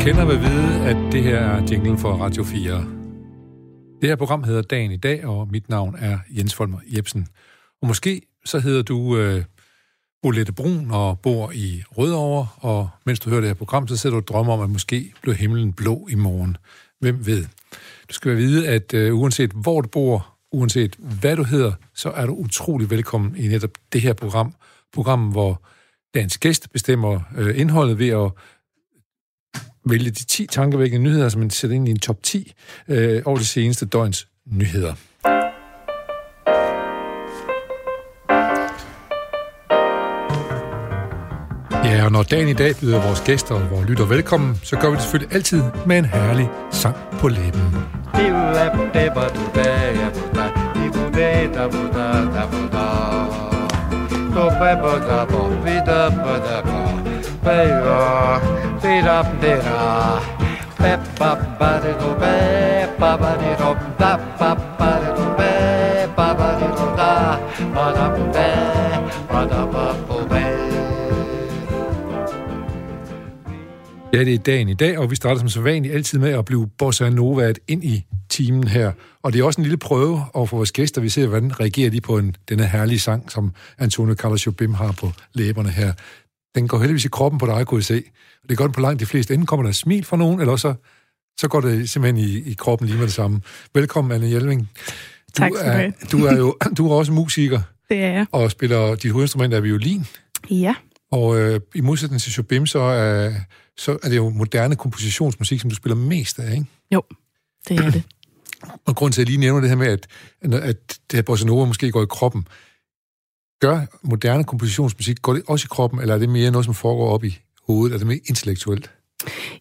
kender vil vide, at det her er jinglen for Radio 4. Det her program hedder Dagen i dag, og mit navn er Jens Folmer Jebsen. Og måske så hedder du øh, Bolette Brun og bor i Rødovre, og mens du hører det her program, så sidder du og drømmer om, at måske bliver himlen blå i morgen. Hvem ved? Du skal vide, at øh, uanset hvor du bor, uanset hvad du hedder, så er du utrolig velkommen i netop det her program. Program, hvor dagens gæst bestemmer øh, indholdet ved at vælge de 10 tankevækkende nyheder, som man sætter ind i en top 10 øh, over de seneste døgns nyheder. Ja, og når dagen i dag byder vores gæster og vores lytter velkommen, så gør vi det selvfølgelig altid med en herlig sang på læben. Ja, det er dagen i dag, og vi starter som så vanligt altid med at blive bossa novaet ind i timen her. Og det er også en lille prøve over for vores gæster. Vi ser, hvordan reagerer de på en, denne herlige sang, som Antonio Carlos Jobim har på læberne her. Den går heldigvis i kroppen på dig, kunne I se. Og det gør den på langt de fleste. Enten kommer der et smil fra nogen, eller så, så går det simpelthen i, i kroppen lige med det samme. Velkommen, Anne Hjelving. Du tak skal er, du er jo du er også musiker. Det er jeg. Og spiller, dit hovedinstrument er violin. Ja. Og øh, i modsætning til Jobim, så er, så er det jo moderne kompositionsmusik, som du spiller mest af, ikke? Jo, det er det. Og grund til, at jeg lige nævner det her med, at, at det her bossa nova måske går i kroppen. Gør moderne kompositionsmusik, går det også i kroppen, eller er det mere noget, som foregår op i hovedet? Er det mere intellektuelt?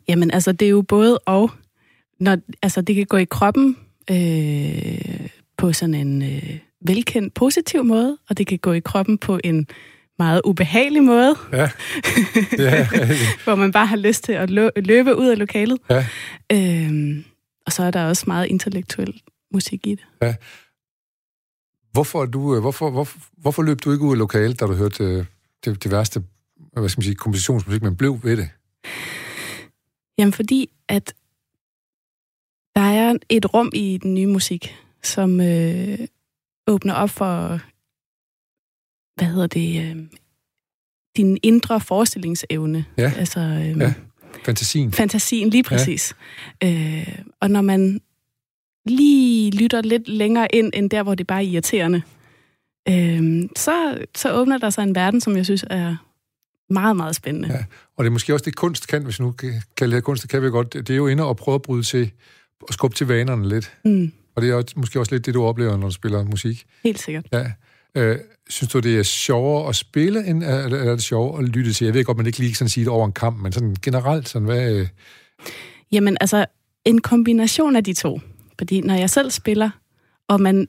Jamen, altså, det er jo både og. Når, altså, det kan gå i kroppen øh, på sådan en øh, velkendt positiv måde, og det kan gå i kroppen på en meget ubehagelig måde. Ja. ja. hvor man bare har lyst til at løbe ud af lokalet. Ja. Øhm, og så er der også meget intellektuel musik i det. Ja. Hvorfor, du, hvorfor, hvorfor, hvorfor løb du ikke ud af lokalet, da du hørte det, det værste hvad skal man sige, kompositionsmusik, men blev ved det? Jamen fordi, at der er et rum i den nye musik, som øh, åbner op for hvad hedder det, øh, din indre forestillingsevne. Ja, altså, øh, ja. fantasien. Fantasien, lige præcis. Ja. Øh, og når man lige lytter lidt længere ind, end der, hvor det bare er irriterende, øh, så, så åbner der sig en verden, som jeg synes er meget, meget spændende. Ja. Og det er måske også det, kunst kan, hvis nu kan det kunst, det kan vi godt. Det er jo inde og prøve at bryde til, og skubbe til vanerne lidt. Mm. Og det er måske også lidt det, du oplever, når du spiller musik. Helt sikkert. Ja. Øh, synes du, det er sjovere at spille, end er, er det sjovere at lytte til? Jeg ved godt, man ikke lige sådan sige det over en kamp, men sådan generelt, sådan hvad... Øh... Jamen, altså, en kombination af de to. Fordi når jeg selv spiller, og man,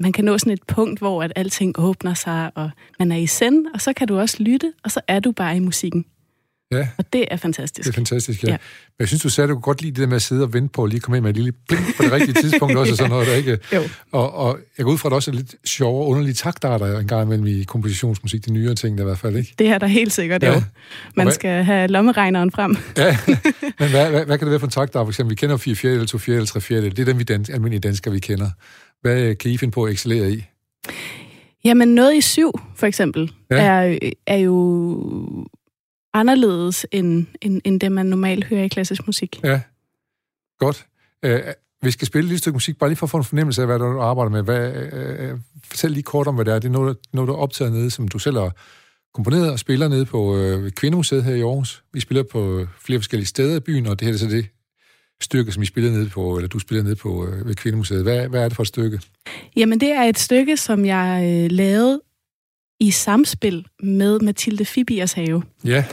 man kan nå sådan et punkt, hvor at alting åbner sig, og man er i send, og så kan du også lytte, og så er du bare i musikken. Ja. Og det er fantastisk. Det er fantastisk, ja. ja. Men jeg synes, du sagde, at du kunne godt lide det der med at sidde og vente på at lige komme ind med et lille blink på det rigtige tidspunkt også, og sådan noget, der ikke... Jo. Og, og jeg går ud fra, at der også er lidt sjove, underlige taktarter en gang imellem i kompositionsmusik, de nyere ting der i hvert fald, ikke? Det er der helt sikkert, ja. jo. Man hvad... skal have lommeregneren frem. ja, men hvad, hvad, hvad, kan det være for en taktart? For eksempel, vi kender 4 fjerdedel, 2 fjerdedel, 3 fjerdedel. Det er dem, vi dans, almindelige danskere, vi kender. Hvad kan I finde på at excellere i? Jamen, noget i syv, for eksempel, ja. er, er jo anderledes end, end, end det, man normalt hører i klassisk musik. Ja, godt. Uh, vi skal spille et stykke musik, bare lige for at få en fornemmelse af, hvad du arbejder med. Hvad, uh, fortæl lige kort om, hvad det er. Det er noget, noget du er optaget nede, som du selv har komponeret og spiller nede på uh, Kvindemuseet her i Aarhus. Vi spiller på flere forskellige steder i byen, og det her er så det stykke, som I spiller nede på, eller du spiller nede på uh, ved Kvindemuseet. Hvad, hvad er det for et stykke? Jamen, det er et stykke, som jeg øh, lavede i samspil med Mathilde Fibiers have. Ja,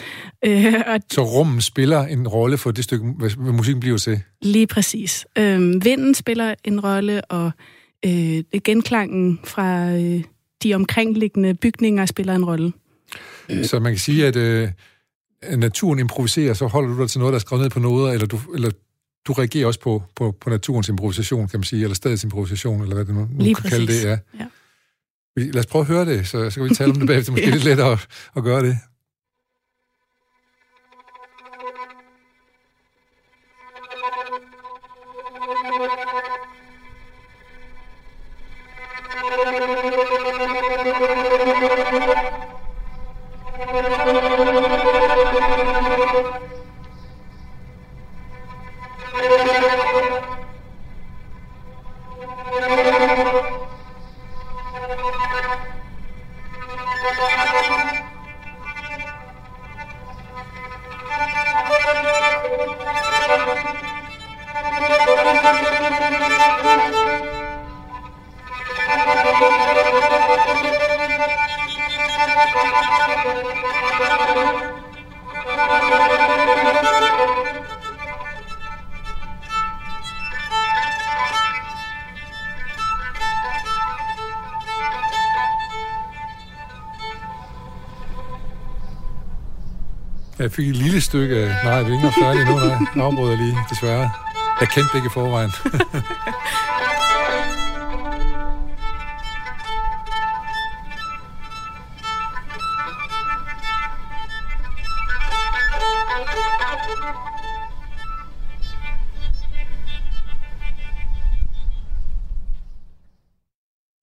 øh, og så rummen spiller en rolle for det stykke, hvad musikken bliver til? Lige præcis. Øh, vinden spiller en rolle, og øh, genklangen fra øh, de omkringliggende bygninger spiller en rolle. Så man kan sige, at øh, naturen improviserer, så holder du dig til noget, der er skrevet ned på noget, eller du, eller du reagerer også på, på, på naturens improvisation, kan man sige, eller stedets improvisation, eller hvad det nu, nu kan kalde det. Ja. ja. Lad os prøve at høre det, så, så kan vi tale om det bagefter. Måske ja. lidt lettere at, at gøre det. Jeg fik et lille stykke af... Nej, det er ikke færdigt endnu, nej. Jeg afbryder lige, desværre. Jeg kendte det ikke i forvejen.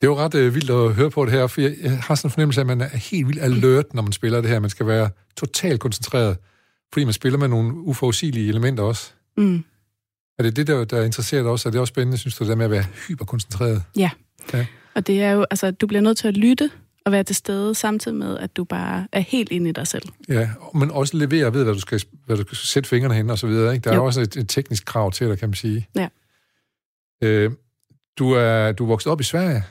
Det er jo ret øh, vildt at høre på det her, for jeg, jeg har sådan en fornemmelse af, at man er helt vildt alert, når man spiller det her. Man skal være totalt koncentreret, fordi man spiller med nogle uforudsigelige elementer også. Mm. Er det det, der, der interesserer dig også? Er det også spændende, synes du, det der med at være hyperkoncentreret? Ja. Ja. Og det er jo, altså, du bliver nødt til at lytte og være til stede, samtidig med, at du bare er helt inde i dig selv. Ja, men også levere ved, hvad du skal, hvad du skal sætte fingrene hen og så videre. Ikke? Der er Jo. også et, et teknisk krav til dig, kan man sige. Ja. Øh, du, er, du er vokset op i Sverige.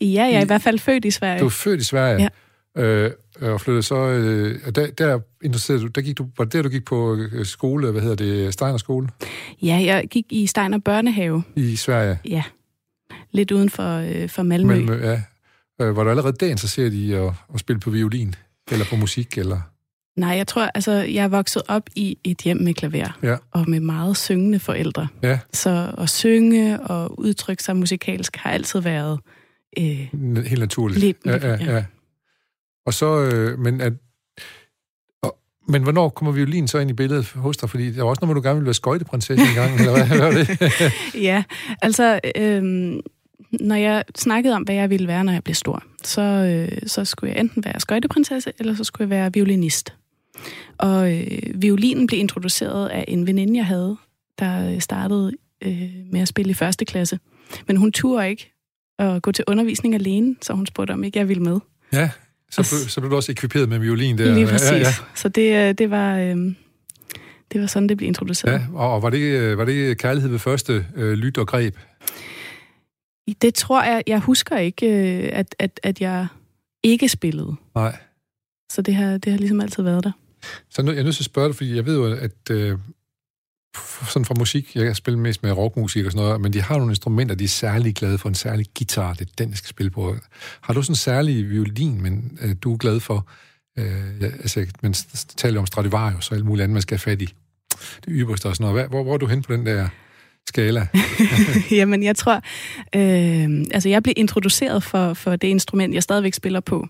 Ja, jeg er I- i hvert fald født i Sverige. Du er født i Sverige. Ja. Øh, og flyttede så... Øh, der, der interesserede du, der gik du, var det der, du gik på øh, skole, hvad hedder det, Steiner skole Ja, jeg gik i Steiner Børnehave. i Sverige? Ja. Lidt uden for, øh, for Malmø. Malmø, ja. Øh, var du allerede der interesseret i at, at spille på violin? Eller på musik? Eller? Nej, jeg tror, altså, jeg er vokset op i et hjem med klaver. Ja. Og med meget syngende forældre. Ja, Så at synge og udtrykke sig musikalsk har altid været... Øh, helt naturligt. Lidt, ja, ja, ja. ja. Og så... Øh, men, at, men hvornår kommer violin så ind i billedet hos dig? Fordi der var også noget, du gerne ville være skøjteprinsesse en gang, eller hvad, hvad var det? ja, altså... Øh, når jeg snakkede om, hvad jeg ville være, når jeg blev stor, så, øh, så skulle jeg enten være skøjteprinsesse, eller så skulle jeg være violinist. Og øh, violinen blev introduceret af en veninde, jeg havde, der startede øh, med at spille i første klasse. Men hun turde ikke at gå til undervisning alene, så hun spurgte, om ikke jeg ville med. ja, så blev, så blev du også ekviperet med violin der. Lige præcis. Ja, ja. Så det, øh, det, var, øh, det var sådan, det blev introduceret. Ja, og og var det, øh, var det kærlighed ved første øh, lyt og greb? Det tror jeg, jeg husker ikke, øh, at, at, at jeg ikke spillede. Nej. Så det har, det har ligesom altid været der. Så nu, jeg er nødt til at spørge dig, fordi jeg ved jo, at øh, sådan fra musik, jeg kan spille mest med rockmusik og sådan noget, men de har nogle instrumenter, de er særlig glade for. En særlig guitar, det er den, jeg skal spille på. Har du sådan en særlig violin, men øh, du er glad for? Øh, ja, altså, man taler om Stradivarius og alt muligt andet, man skal have fat i. Det ypperste og sådan noget. Hvad, hvor, hvor er du hen på den der skala? Jamen, jeg tror... Øh, altså, jeg blev introduceret for, for det instrument, jeg stadigvæk spiller på,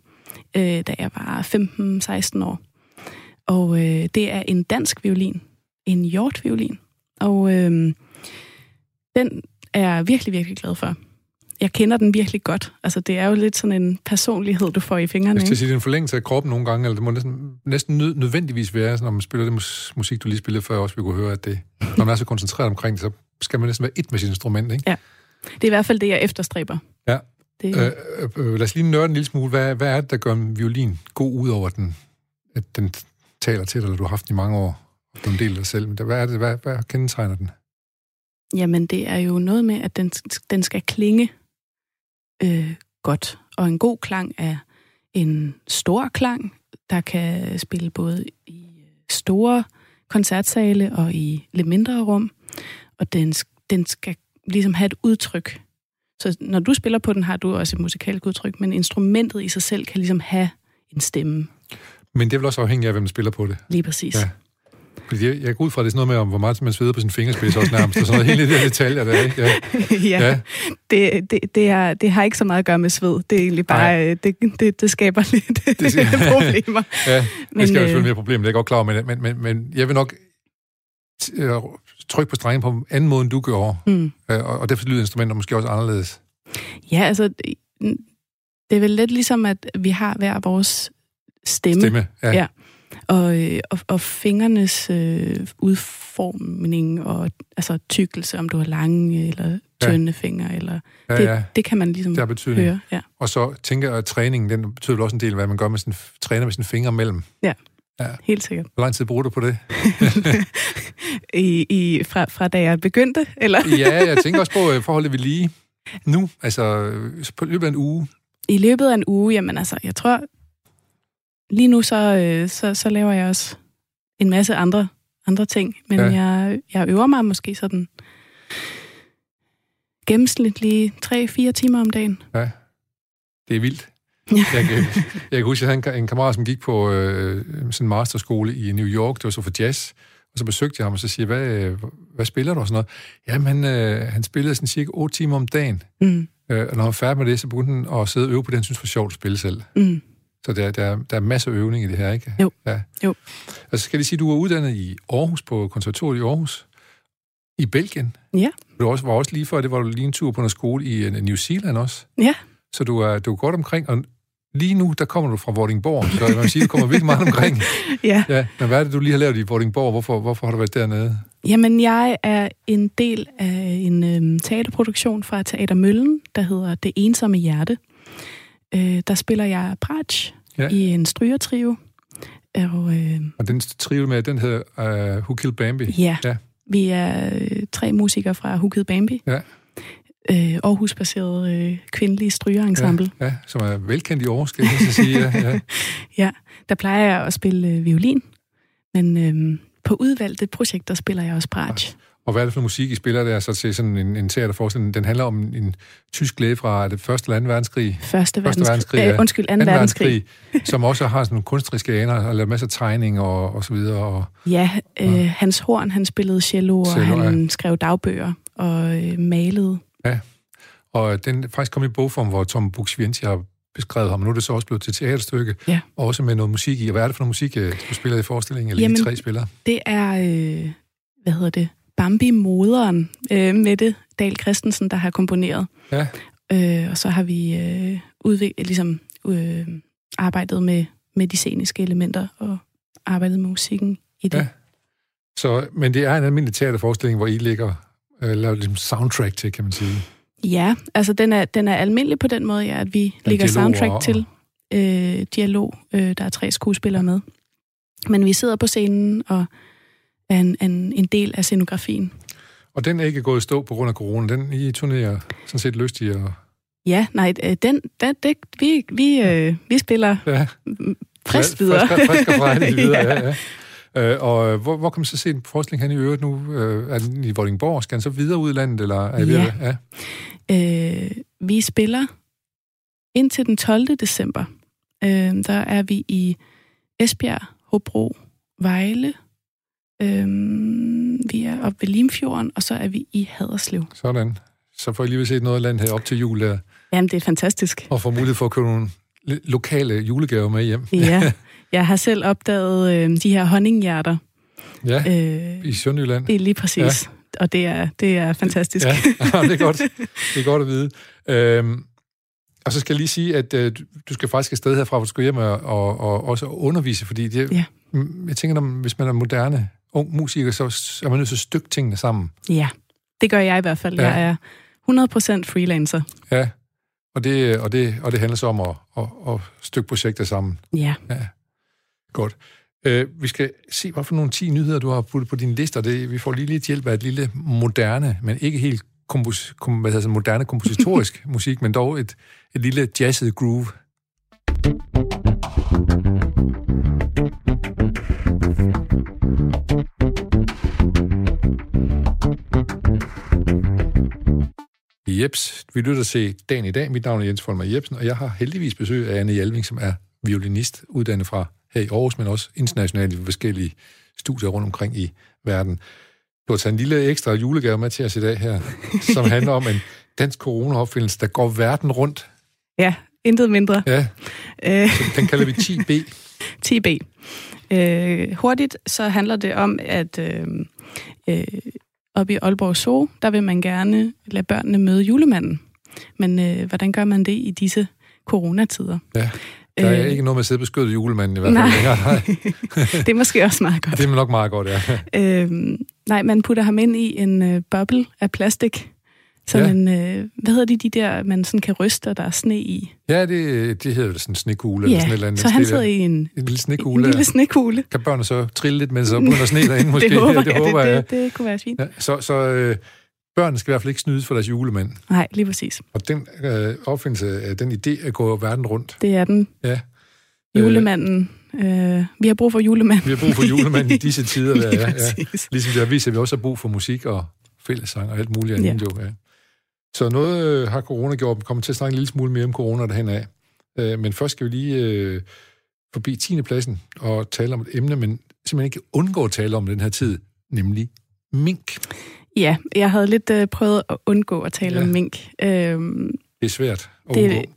øh, da jeg var 15-16 år. Og øh, det er en dansk violin. En hjortviolin. Og øh, den er jeg virkelig, virkelig glad for. Jeg kender den virkelig godt. Altså, det er jo lidt sådan en personlighed, du får i fingrene. Jeg skal sige, det er en forlængelse af kroppen nogle gange, eller det må næsten, næsten nød, nødvendigvis være, når man spiller det mus, musik, du lige spillede før, også vi kunne høre, at det, når man er så koncentreret omkring det, så skal man næsten være et med sit instrument, ikke? Det er i hvert fald det, jeg efterstræber. Ja. Det, Øh, øh, øh, lad os lige nørde en lille smule. Hvad, hvad er det, der gør en violin god ud over, den, at den taler til dig, eller du har haft den i mange år, og du er en del af dig selv? Men hvad er det, hvad, hvad kendetegner den? Jamen, det er jo noget med, at den, den skal klinge øh, godt. Og en god klang er en stor klang, der kan spille både i store koncertsale og i lidt mindre rum. Og den, den skal ligesom have et udtryk. Så når du spiller på den, har du også et musikalsk udtryk, men instrumentet i sig selv kan ligesom have en stemme. Men det er vel også afhængigt af, hvem der spiller på det. Lige præcis. Ja. Fordi jeg, jeg går ud fra, det er sådan noget med, om hvor meget man sveder på sin fingerspids også nærmest, og sådan noget helt i de detaljer der, ikke? Ja. ja, Ja. Det, det, det, er, det har ikke så meget at gøre med sved. Det er egentlig bare, øh, det, det, det skaber lidt Det det problemer. Ja, Men, det skal jo øh, selvfølgelig være et problem, det er jeg godt klar over, men, men, men, men jeg vil nok øh, trykke på strengen på en anden måde, end du gjorde, Mm. og, og derfor lyder instrumenter måske også anderledes. Ja, altså, det er vel lidt ligesom, at vi har hver vores stemme. Stemme, ja. Ja. Og, øh, og, og fingernes øh, udformning og altså tykkelse, om du har lange eller tynde ja. fingre, eller Ja, det, ja. det kan man ligesom Det betydning. høre. Ja. Og så tænker jeg, at træningen, den betyder også en del, hvad man gør med sin, træner med sine fingre mellem. Helt sikkert. Hvor lang tid bruger du på det? I, i, fra, fra da jeg begyndte, eller? ja, jeg tænker også på øh, forholdet ved lige nu, altså øh, på løbet af en uge. I løbet af en uge, jamen altså, jeg tror, lige nu så, øh, så, så laver jeg også en masse andre, andre ting, men Ja. ja. jeg, jeg øver mig måske sådan gennemsnitlig 3-4 timer om dagen. Det er vildt. Ja. Jeg kan, jeg kan huske, at jeg havde en, en kammerat, som gik på øh, sådan en masterskole i New York, det var så for jazz, og så besøgte jeg ham, og så siger hvad, øh, hvad spiller du og sådan noget? Jamen, han, øh, han spillede sådan cirka 8 timer om dagen, Mm, øh, og når han var færdig med det, så begyndte han at sidde og øve på det, han synes var sjovt at spille selv. mm. Så der, der, der er masser af øvning i det her, ikke? Jo. Ja. Jo. Altså, skal jeg sige, at du er uddannet i Aarhus, på konservatoriet i Aarhus, i Belgien. Ja. Du også, var også lige før, det var du lige en tur på noget skole i øh, New Zealand også. Ja. Så du er, du er godt omkring, og lige nu, der kommer du fra Vordingborg, så man kan sige, du kommer virkelig meget omkring. Ja. Ja, men hvad er det, du lige har lavet i Vordingborg? Hvorfor, hvorfor har du været dernede? Jamen, jeg er en del af en øhm, teaterproduktion fra Teater Møllen, der hedder Det Ensomme Hjerte. Øh, der spiller jeg Bratsch Ja. i en strygertrio. Og øh, Og den trivel med, den hedder Who Killed Bambi. ja, Ja. vi er øh, tre musikere fra Hukid Bambi. Ja. Øh, Aarhus-baseret øh, kvindelige strygeensemble. Ja, ja, som er velkendt i Aarhus, skal jeg så sige. Ja, ja. Ja, der plejer jeg at spille øh, violin, men øh, på udvalgte projekter spiller jeg også bratsch. Og hvad er det for musik, I spiller der så til sådan en, en teaterforestilling? Den handler om en, en tysk glæde fra det første eller anden verdenskrig. Første, Første verdenskrig. verdenskrig, Øh, ja. undskyld, anden, anden verdenskrig. som også har sådan nogle kunstneriske aner, og lavet masser af tegning og, og så videre. Og, Ja, øh, Hans Horn, han spillede cello, og Cello, han skrev dagbøger og øh, malede. og den faktisk kommet i bogform, hvor Tom Buk-Swienty har beskrevet ham, og nu er det så også blevet til teaterstykke, Ja. og også med noget musik i. Og hvad er det for noget musik, øh, du spiller i forestillingen, eller Jamen, I tre spiller? Det er, øh, hvad hedder det, Bambi-moderen, øh, Mette Dahl Christensen, der har komponeret. Ja. Øh, og så har vi øh, udvik- ligesom, øh, arbejdet med, med de sceniske elementer og arbejdet med musikken i det. Ja. Så, men det er en almindelig teaterforestilling, hvor I ligger øh, laver ligesom soundtrack til, kan man sige. Ja, altså den er, den er almindelig på den måde, ja, at vi er lægger dialoger soundtrack og- til øh, dialog. Øh, der er tre skuespillere med. Men vi sidder på scenen og er en, en, en del af scenografien. Og den er ikke gået i stå på grund af corona. Den I turnerer sådan set lyst i at... Ja, nej, øh, den, den, det, vi, vi, øh, vi spiller Ja, frisk videre. Frisk, frisk og frejligt videre, Ja. ja. ja. Øh, og øh, hvor, hvor kan man så se en forestilling hen i øvrigt nu? Øh, er den i Vordingborg? Skal den så videre ud i landet? Eller er I ved Ja. ja. Øh, vi spiller indtil den 12. december. Øh, der er vi i Esbjerg, Hobro, Vejle. Øh, vi er oppe ved Limfjorden, og så er vi i Haderslev. Sådan. Så får I lige set noget af landet her op til jul der, Jamen, det er fantastisk. og får mulighed for at købe nogle lokale julegaver med hjem. Ja, jeg har selv opdaget øh, de her honninghjerter. Ja, Øh, i Sønderjylland. det er lige præcis. Ja. Og det er, det er fantastisk. Ja, det er godt. Det er godt at vide. Øhm, og så skal jeg lige sige, at øh, du- du skal faktisk afsted herfra, hvor du skal hjem og, og, og også undervise, fordi det, Ja. Mm, jeg tænker, når, hvis man er moderne ung musiker, så er man nødt til at stykke tingene sammen. ja, det gør jeg i hvert fald. Ja. Ja. Jeg er 100% freelancer. Ja, og det, og det, og det handler så om at, at, at stykke projekter sammen. Ja. Godt. Øh, vi skal se, hvad for nogle 10 nyheder, du har puttet på din liste, og det, vi får lige lidt hjælp af et lille moderne, men ikke helt kompos, kom, hvad hedder det, moderne kompositorisk musik, men dog et, et lille jazzet groove. Jeps, vi lytter til dagen i dag. Mit navn er Jens Folmer Jebsen, og jeg har heldigvis besøg af Anne Hjalving, som er violinist, uddannet fra her i Aarhus, men også internationalt i forskellige studier rundt omkring i verden. Du har taget en lille ekstra julegave med til os i dag her, som handler om en dansk corona-opfindelse, der går verden rundt. Ja, intet mindre. Ja, Øh, den kalder vi 10B. 10B. Øh, hurtigt så handler det om, at øh, øh, oppe i Aalborg Zoo, der vil man gerne lade børnene møde julemanden. Men øh, hvordan gør man det i disse coronatider? Ja. Der er øh, ikke noget med at sidde beskyttet julemanden i hvert fald nej. længere. Nej. det er måske også meget godt. Det er nok meget godt, ja. øhm, nej, man putter ham ind i en øh, boble af plastik. Sådan ja. en, øh, hvad hedder de, de der, man sådan kan ryste, og der er sne i? Ja, det, det hedder sådan en snekugle. Ja, eller sådan et eller andet så han sidder i en, en lille snekugle. En lille snekugle. Kan børnene så trille lidt, mens så begynder sne derinde måske? det håber, det, håber jeg. Det, det, det kunne være fint. Ja, så så øh, børnene skal i hvert fald ikke snydes for deres julemand. Nej, lige præcis. Og den øh, opfindelse, den idé at gå verden rundt. Det er den. Ja. Julemanden. Øh, vi har brug for julemanden. Vi har brug for julemanden i disse tider. ja, ja. Ligesom det har vist, at vi også har brug for musik og fællesang og alt muligt andet. Ja. Jo, ja. Så noget øh, har corona gjort. Vi kommer til at snakke en lille smule mere om corona derhen af. Øh, men først skal vi lige øh, forbi 10. pladsen og tale om et emne, men simpelthen ikke undgå at tale om den her tid, nemlig mink. Ja, jeg havde lidt øh, prøvet at undgå at tale ja. om mink. Øhm, det er svært at det, undgå.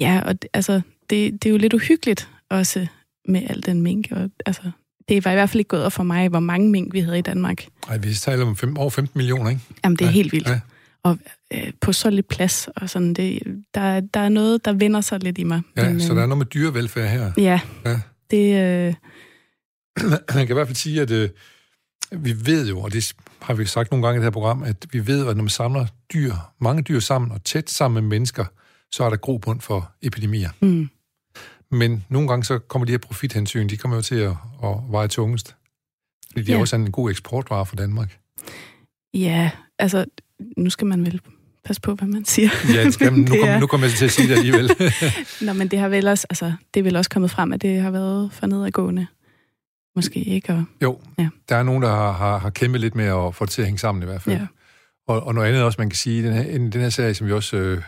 Ja, og altså, det, det er jo lidt uhyggeligt også med al den mink. Og, altså, det var i hvert fald ikke gået for mig, hvor mange mink vi havde i Danmark. Nej, vi taler om fem, over 15 millioner, ikke? Jamen, det er ja, helt vildt. Ja. Og øh, på så lidt plads, og sådan, det, der, der er noget, der vender sig lidt i mig. Ja, Men, så der er noget med dyrevelfærd her. Ja, ja. det... Øh... Man kan i hvert fald sige, at øh, vi ved jo, og det har vi sagt nogle gange i det her program, at vi ved, at når man samler dyr, mange dyr sammen og tæt sammen med mennesker, så er der grobund for epidemier. Mm. Men nogle gange så kommer de her profithensyn, de kommer jo til at, at veje tungest. Fordi de ja. er også en god eksportvare for Danmark. Ja, altså, nu skal man vel passe på, hvad man siger. Ja, det skal man. Nu, kommer, nu kommer jeg til at sige det alligevel. Nå, men det har vel også, altså, det er vel også kommet frem, at det har været for nedadgående. Måske ikke. Og, jo, ja. der er nogen, der har, har, har kæmpet lidt med at få det til at hænge sammen i hvert fald. Ja. Og, og noget andet også, man kan sige, den her, den her serie, som vi også, øh,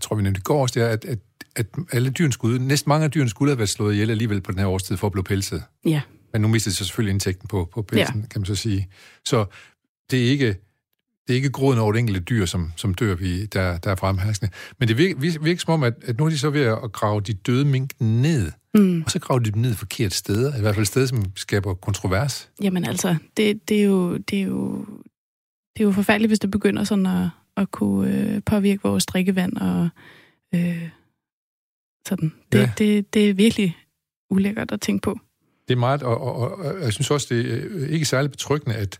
tror vi nævnte i går, det er, at, at, at alle dyrene skulle, næsten mange af dyrene skulle have været slået ihjel alligevel på den her årstid for at blive pelset. Ja. Men nu mistede så selvfølgelig indtægten på, på pelsen, ja. kan man så sige. Så det er ikke, det er ikke gråden over det enkelte dyr, som, som dør, vi, der, der er fremherskende. Men det virker, virker som om, at, at nu er de så ved at grave de døde mink ned. Mm. Og så graver de dem ned forkert steder. I hvert fald steder, som skaber kontrovers. Jamen altså, det, det, er, jo, det, er, jo, det er jo forfærdeligt, hvis det begynder sådan at, at kunne øh, påvirke vores drikkevand og øh, sådan. Det, ja. det, det er virkelig ulækkert at tænke på. Det er meget, og, og, og jeg synes også, det er ikke særlig betryggende, at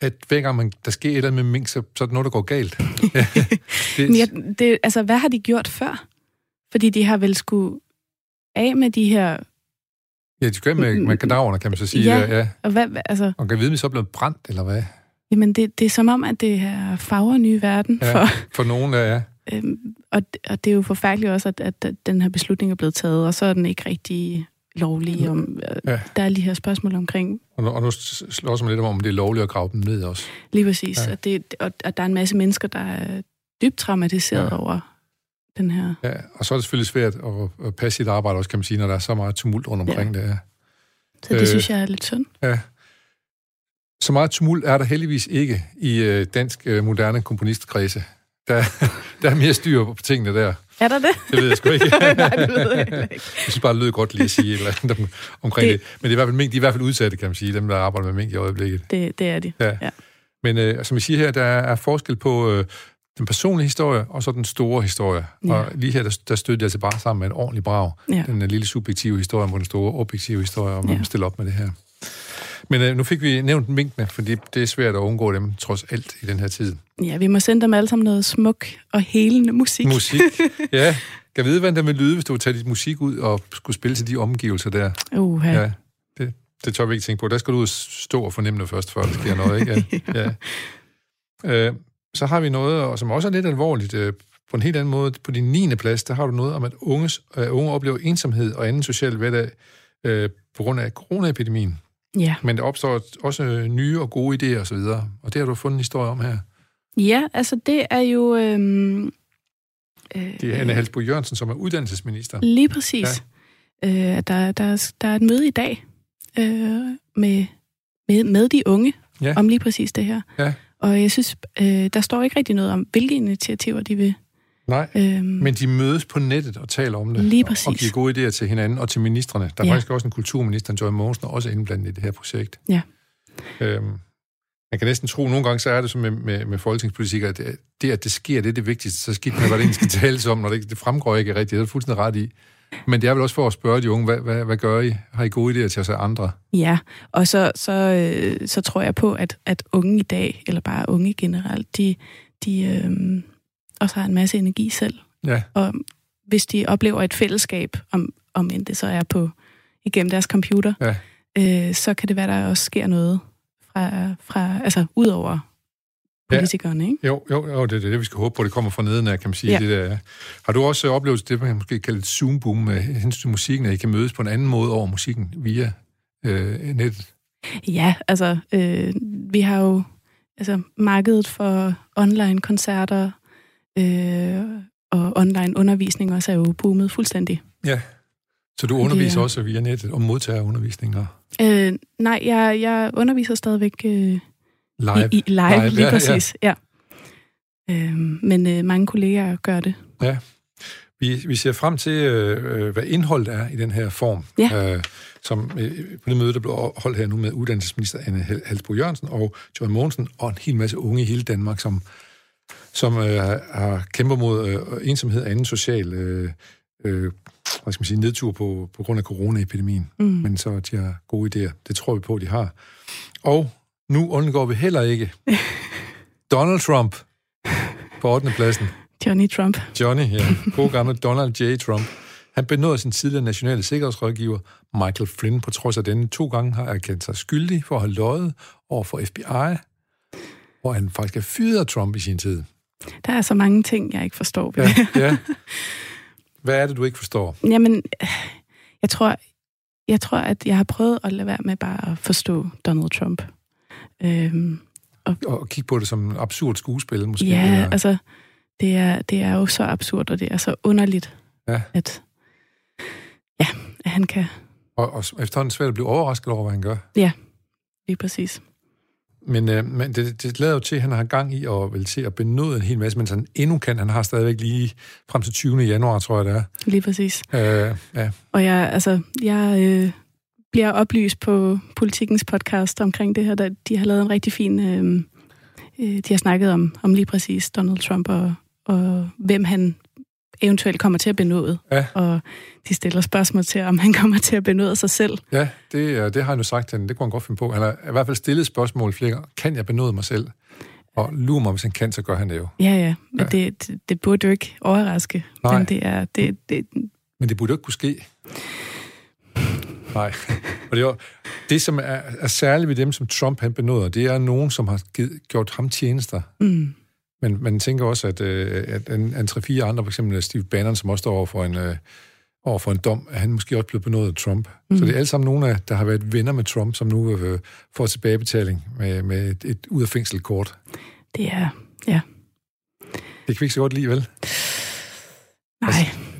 at hver gang man, der sker et eller andet med mink, så, så er det noget, der går galt. det... Men ja, det, altså, hvad har de gjort før? Fordi de har vel skulle af med de her... Ja, de skal med, med kadaverne, kan man så sige. Ja, ja. og hvad, altså... Og kan vide, om de så er blevet brændt, eller hvad? Jamen, det, det er som om, at det er farver nye verden ja, for... for nogen, ja. Øhm, og, og det er jo forfærdeligt også, at, at den her beslutning er blevet taget, og så er den ikke rigtig lovlige. Om, øh, ja. Der er lige her spørgsmål omkring... Og nu, og nu slår man lidt om, om det er lovligt at grave dem ned også. Lige præcis. Ja. Og, det, og, og der er en masse mennesker, der er dybt traumatiseret ja. over den her... Ja, og så er det selvfølgelig svært at, at passe sit arbejde også, kan man sige, når der er så meget tumult rundt omkring ja. det. Ja. Så det øh, synes jeg er lidt synd. Ja. Så meget tumult er der heldigvis ikke i øh, dansk øh, moderne komponistkredse. Der, der er mere styr på tingene der. Er der det? Det ved jeg sgu ikke. Nej, det ved jeg ikke. Jeg synes bare, det lød godt lige at sige et eller andet omkring det. det. Men det er i hvert fald, mink, de er i hvert fald udsatte, kan man sige, dem, der arbejder med mink i øjeblikket. Det, det er de, ja. ja. Men øh, som vi siger her, der er forskel på øh, den personlige historie, og så den store historie. Ja. Og lige her, der, der stødte jeg altså bare sammen med en ordentlig brag. Ja. Den lille subjektive historie mod den store objektive historie, man ja. stiller op med det her. Men øh, nu fik vi nævnt minkene, fordi det er svært at undgå dem, trods alt, i den her tid. Ja, vi må sende dem alle sammen noget smuk og helende musik. Musik, ja. Kan vide, hvordan det vil lyde, hvis du tager dit musik ud og skulle spille til de omgivelser der? Uh, ja. det, det tør vi ikke tænke på. Der skal du ud stå og fornemme det først, før der sker noget, ikke? Ja. ja. Øh, så har vi noget, som også er lidt alvorligt, øh, på en helt anden måde. På din 9. plads, der har du noget om, at unges, øh, unge oplever ensomhed og anden social hverdag øh, på grund af coronaepidemien. Ja. Men der opstår også nye og gode idéer osv., og, og det har du fundet en historie om her. Ja, altså det er jo... Øhm, øh, det er Anne Halsbo Jørgensen, som er uddannelsesminister. Lige præcis. Ja. Øh, der, der, der er et møde i dag øh, med, med, med de unge ja. om lige præcis det her. Ja. Og jeg synes, øh, der står ikke rigtig noget om, hvilke initiativer de vil Nej, øhm, men de mødes på nettet og taler om det. Lige præcis. Og giver gode idéer til hinanden og til ministerne. Der er ja. faktisk også en kulturminister, Joy Mogensen, også indblandet i det her projekt. Ja. Øhm, man kan næsten tro, nogle gange så er det som med, med, med folketingspolitikere, at det, det, at det sker, det er det vigtigste. Så skidt med, hvad det egentlig skal tales om, når det, det fremgår ikke rigtigt. Det er fuldstændig ret i. Men det er vel også for at spørge de unge, hvad, hvad, hvad gør I? Har I gode idéer til os andre? Ja, og så, så, øh, så tror jeg på, at, at unge i dag, eller bare unge generelt, de, de øh, også har en masse energi selv. Ja. Og hvis de oplever et fællesskab, om, om end det så er på igennem deres computer, Ja. øh, så kan det være, der også sker noget fra, fra altså ud over Ja. politikerne, ikke? Jo, jo, jo det er det, vi skal håbe på. Det kommer fra neden af, kan man sige. Ja. Det der. Har du også oplevet det, man kan måske kalde et Zoom-boom med hensyn til musikken, at I kan mødes på en anden måde over musikken via øh, nettet? Ja, altså, øh, vi har jo altså, markedet for online-koncerter øh, og online-undervisning også er jo boomet fuldstændig. Ja. Så du underviser Det også via nettet og modtager undervisninger Øh, nej, jeg, jeg underviser stadigvæk øh, live? i, i live, Live, lige ja, præcis. Ja. Øh, men øh, mange kollegaer gør det. Vi, vi ser frem til, øh, øh, hvad indholdet er i den her form, Ja. øh, som øh, på det møde, der blev holdt her nu med uddannelsesminister Anne Halsbro Jørgensen og John Mogensen, og en hel masse unge i hele Danmark, som, som øh, har kæmper mod øh, ensomhed og anden social øh, øh, hvad skal man sige, nedtur på, på grund af coronaepidemien. Mm. Men så de har gode idéer. Det tror vi på, de har. Og nu undgår vi heller ikke Donald Trump på 8. pladsen. Johnny Trump. Johnny, ja. God gamle Donald J. Trump. Han benåede sin tidligere nationale sikkerhedsrådgiver, Michael Flynn, på trods af denne to gange har erkendt sig skyldig for at have løjet over for FBI, hvor han faktisk er fyret af Trump i sin tid. Der er så mange ting, jeg ikke forstår. Ja, ja. Hvad er det, du ikke forstår? Jamen, jeg tror, jeg tror, at jeg har prøvet at lade være med bare at forstå Donald Trump. Øhm, Og, og kigge på det som en absurd skuespil, måske? ja, eller- altså, det er, det er jo så absurd, og det er så underligt, Ja. at, ja, at han kan og, og efterhånden svært at blive overrasket over, hvad han gør. lige præcis. Men, øh, men det, det lader jo til, at han har gang i at, vel, til at benåde en hel masse, mens han endnu kan. Han har stadigvæk lige frem til 20. januar, tror jeg det er. Lige præcis. Øh, ja, Og jeg, altså, jeg øh, bliver oplyst på Politikens podcast omkring det her, der de har lavet en rigtig fin... Øh, øh, de har snakket om, om lige præcis Donald Trump og, og hvem han eventuelt kommer til at benåde. Ja. Og de stiller spørgsmål til, om han kommer til at benåde sig selv. Ja, det, det har han jo sagt til hende. Det kunne han godt finde på. Han har i hvert fald stillet spørgsmål flere gange. Kan jeg benåde mig selv? Og lurer mig, hvis han kan, så gør han det jo. Ja, ja, men Ja. Det, det, det burde jo ikke overraske. Nej. Men det er, det, det, Men det burde jo ikke kunne ske. Nej. Og det, er jo, det som er, er særligt ved dem, som Trump han benåder, det er nogen, som har givet, gjort ham tjenester. mm, Men man tænker også, at, øh, at en, en 3-4 andre, for eksempel Steve Bannon, som også står over for en, øh, over for en dom, at han måske også blev benådet af Trump. Mm. Så det er alle sammen nogle, af, der har været venner med Trump, som nu øh, får tilbagebetaling med, med et, et ud af fængselkort. det er... Ja. Det kan vi ikke så godt lide, vel? Nej,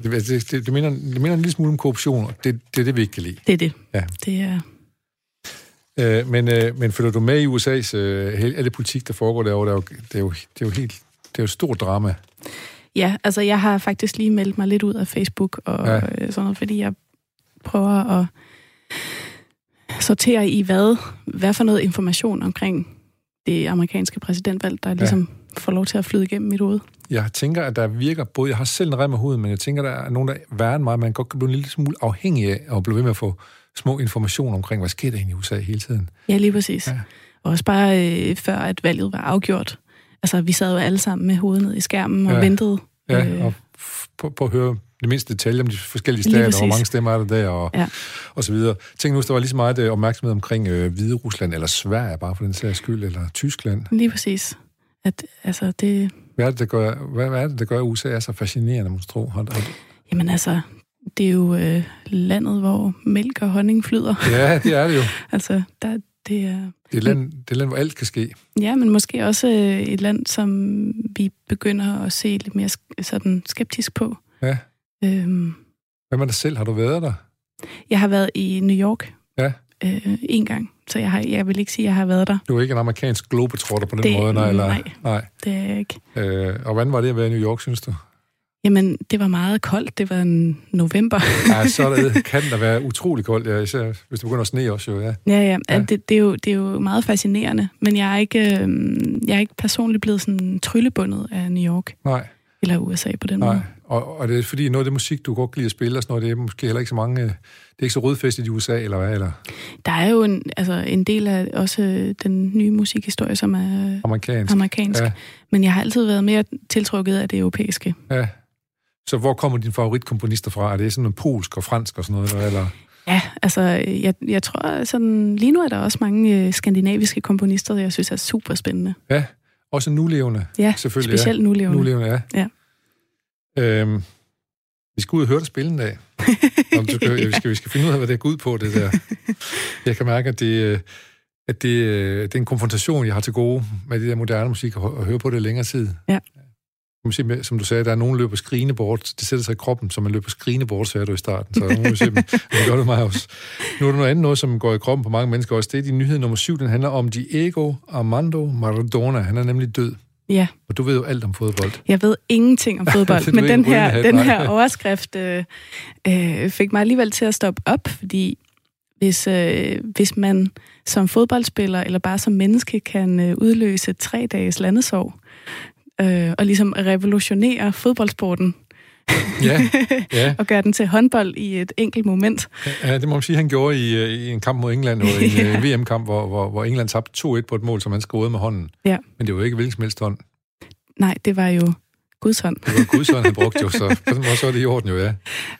Det, det, det, det, minder, det minder en lille smule om korruption, og det, det er det, vi ikke kan lide. det er det. Ja. Det er... Øh, men, øh, men følger du med i USA's øh, hele- alle politik, der foregår derovre? Det er jo, det er jo, det er jo helt... Det er jo et stort drama. Ja, altså jeg har faktisk lige meldt mig lidt ud af Facebook og Ja. ja. sådan noget, fordi jeg prøver at sortere i, hvad, hvad for noget information omkring det amerikanske præsidentvalg, der ligesom får lov til at flyde igennem mit hoved. Jeg tænker, at der virker både... Jeg har selv en rem af huden, men jeg tænker, der er nogen, der er værre end mig. Man godt kan blive en lille smule afhængig af at blive ved med at få små informationer omkring, hvad sker der egentlig i USA hele tiden. Ja, lige præcis. Ja. Og også bare øh, før, at valget var afgjort. Altså, vi sad jo alle sammen med hovedet ned i skærmen og Ja. ventede. Ja, Øh. og på, på at høre det mindste detalje om de forskellige Lige stater, præcis. hvor mange stemmer er der der, og, Ja. og så videre. Tænk nu, hvis der var lige så meget øh, opmærksomhed omkring øh, Hvide Rusland, eller Sverige, bare for den sags skyld, eller Tyskland. Lige præcis. At, altså, det, Hvad er det, der gør, hvad, hvad er det, der gør, USA er så fascinerende, må du tro? Har, har, jamen altså, det er jo øh, landet, hvor mælk og honning flyder. ja, det er det jo. Altså, der, det er... Det er, et land, det er et land, hvor alt kan ske. Ja, men måske også øh, et land, som vi begynder at se lidt mere sådan skeptisk på. Ja. Øhm, Hvad med dig selv? Har du været der? jeg har været i New York Ja. øh, en gang, så jeg, har, jeg vil ikke sige, at jeg har været der. Du er ikke en amerikansk globetrotter på den Det- måde, nej? Eller, nej. nej. Det er jeg ikke. Øh, og hvordan var det at være i New York, synes du? Jamen, det var meget koldt. Det var en november. Ja, så det, kan der være utrolig koldt, ja, især hvis det begynder at sne også, jo, ja. ja, ja. Ja. ja. Det, det, er jo, det er jo meget fascinerende, men jeg er ikke, øh, jeg er ikke personligt blevet sådan tryllebundet af New York Nej, eller USA på den nej. måde. Og, og det er fordi noget af det musik, du godt kan lide at spille, og sådan noget, det er måske heller ikke så mange... øh, Det er ikke så rødfæstet i USA, eller hvad? Eller Der er jo en, altså, en del af også øh, den nye musikhistorie, som er amerikansk. amerikansk. Ja. Men jeg har altid været mere tiltrukket af det europæiske. Ja. Så hvor kommer dine favoritkomponister fra? Er det sådan noget polsk og fransk og sådan noget? Eller? Ja, altså, jeg, jeg tror, sådan, lige nu er der også mange øh, skandinaviske komponister, jeg synes er super spændende. Ja, også nulevende. Ja, Selvfølgelig, specielt ja. nulevende. Nulevende, ja. Ja. Øhm, vi skal ud og høre dig spille en dag. Om du skal, ja, vi, skal, vi skal finde ud af, hvad det går ud på, det der. Jeg kan mærke, at det, øh, at det, øh, det er en konfrontation, jeg har til gode med det der moderne musik, og, og høre på det længere tid. Ja. Man sige, Som du sagde, der er nogen, der løber skrigende bort. Det sætter sig i kroppen, så man løber skrigende bort, sagde du i starten. Så nu må vi se, det gør det mig også. Nu er der noget andet, noget, som går i kroppen på mange mennesker også. Det er din nyhed nummer syv. Den handler om Diego Armando Maradona. Han er nemlig død. Ja, Og du ved jo alt om fodbold. jeg ved ingenting om fodbold, men den her, den her overskrift øh, øh, fik mig alligevel til at stoppe op, fordi hvis, øh, hvis man som fodboldspiller eller bare som menneske kan øh, udløse tre dages landesorg, øh, og ligesom revolutionere fodboldsporten, Ja, ja. og gøre den til håndbold i et enkelt moment. ja det må man sige, han gjorde i, øh, i en kamp mod England, og en Ja. ja. VM-kamp, hvor, hvor, hvor England tabte 2-1 på et mål, som han skruede med hånden. Ja. Men det var jo ikke hvilken som helst hånd. Nej, det var jo Guds hånd. Det var Guds hånd, han brugte jo, så på den måde så er det i orden jo, ja.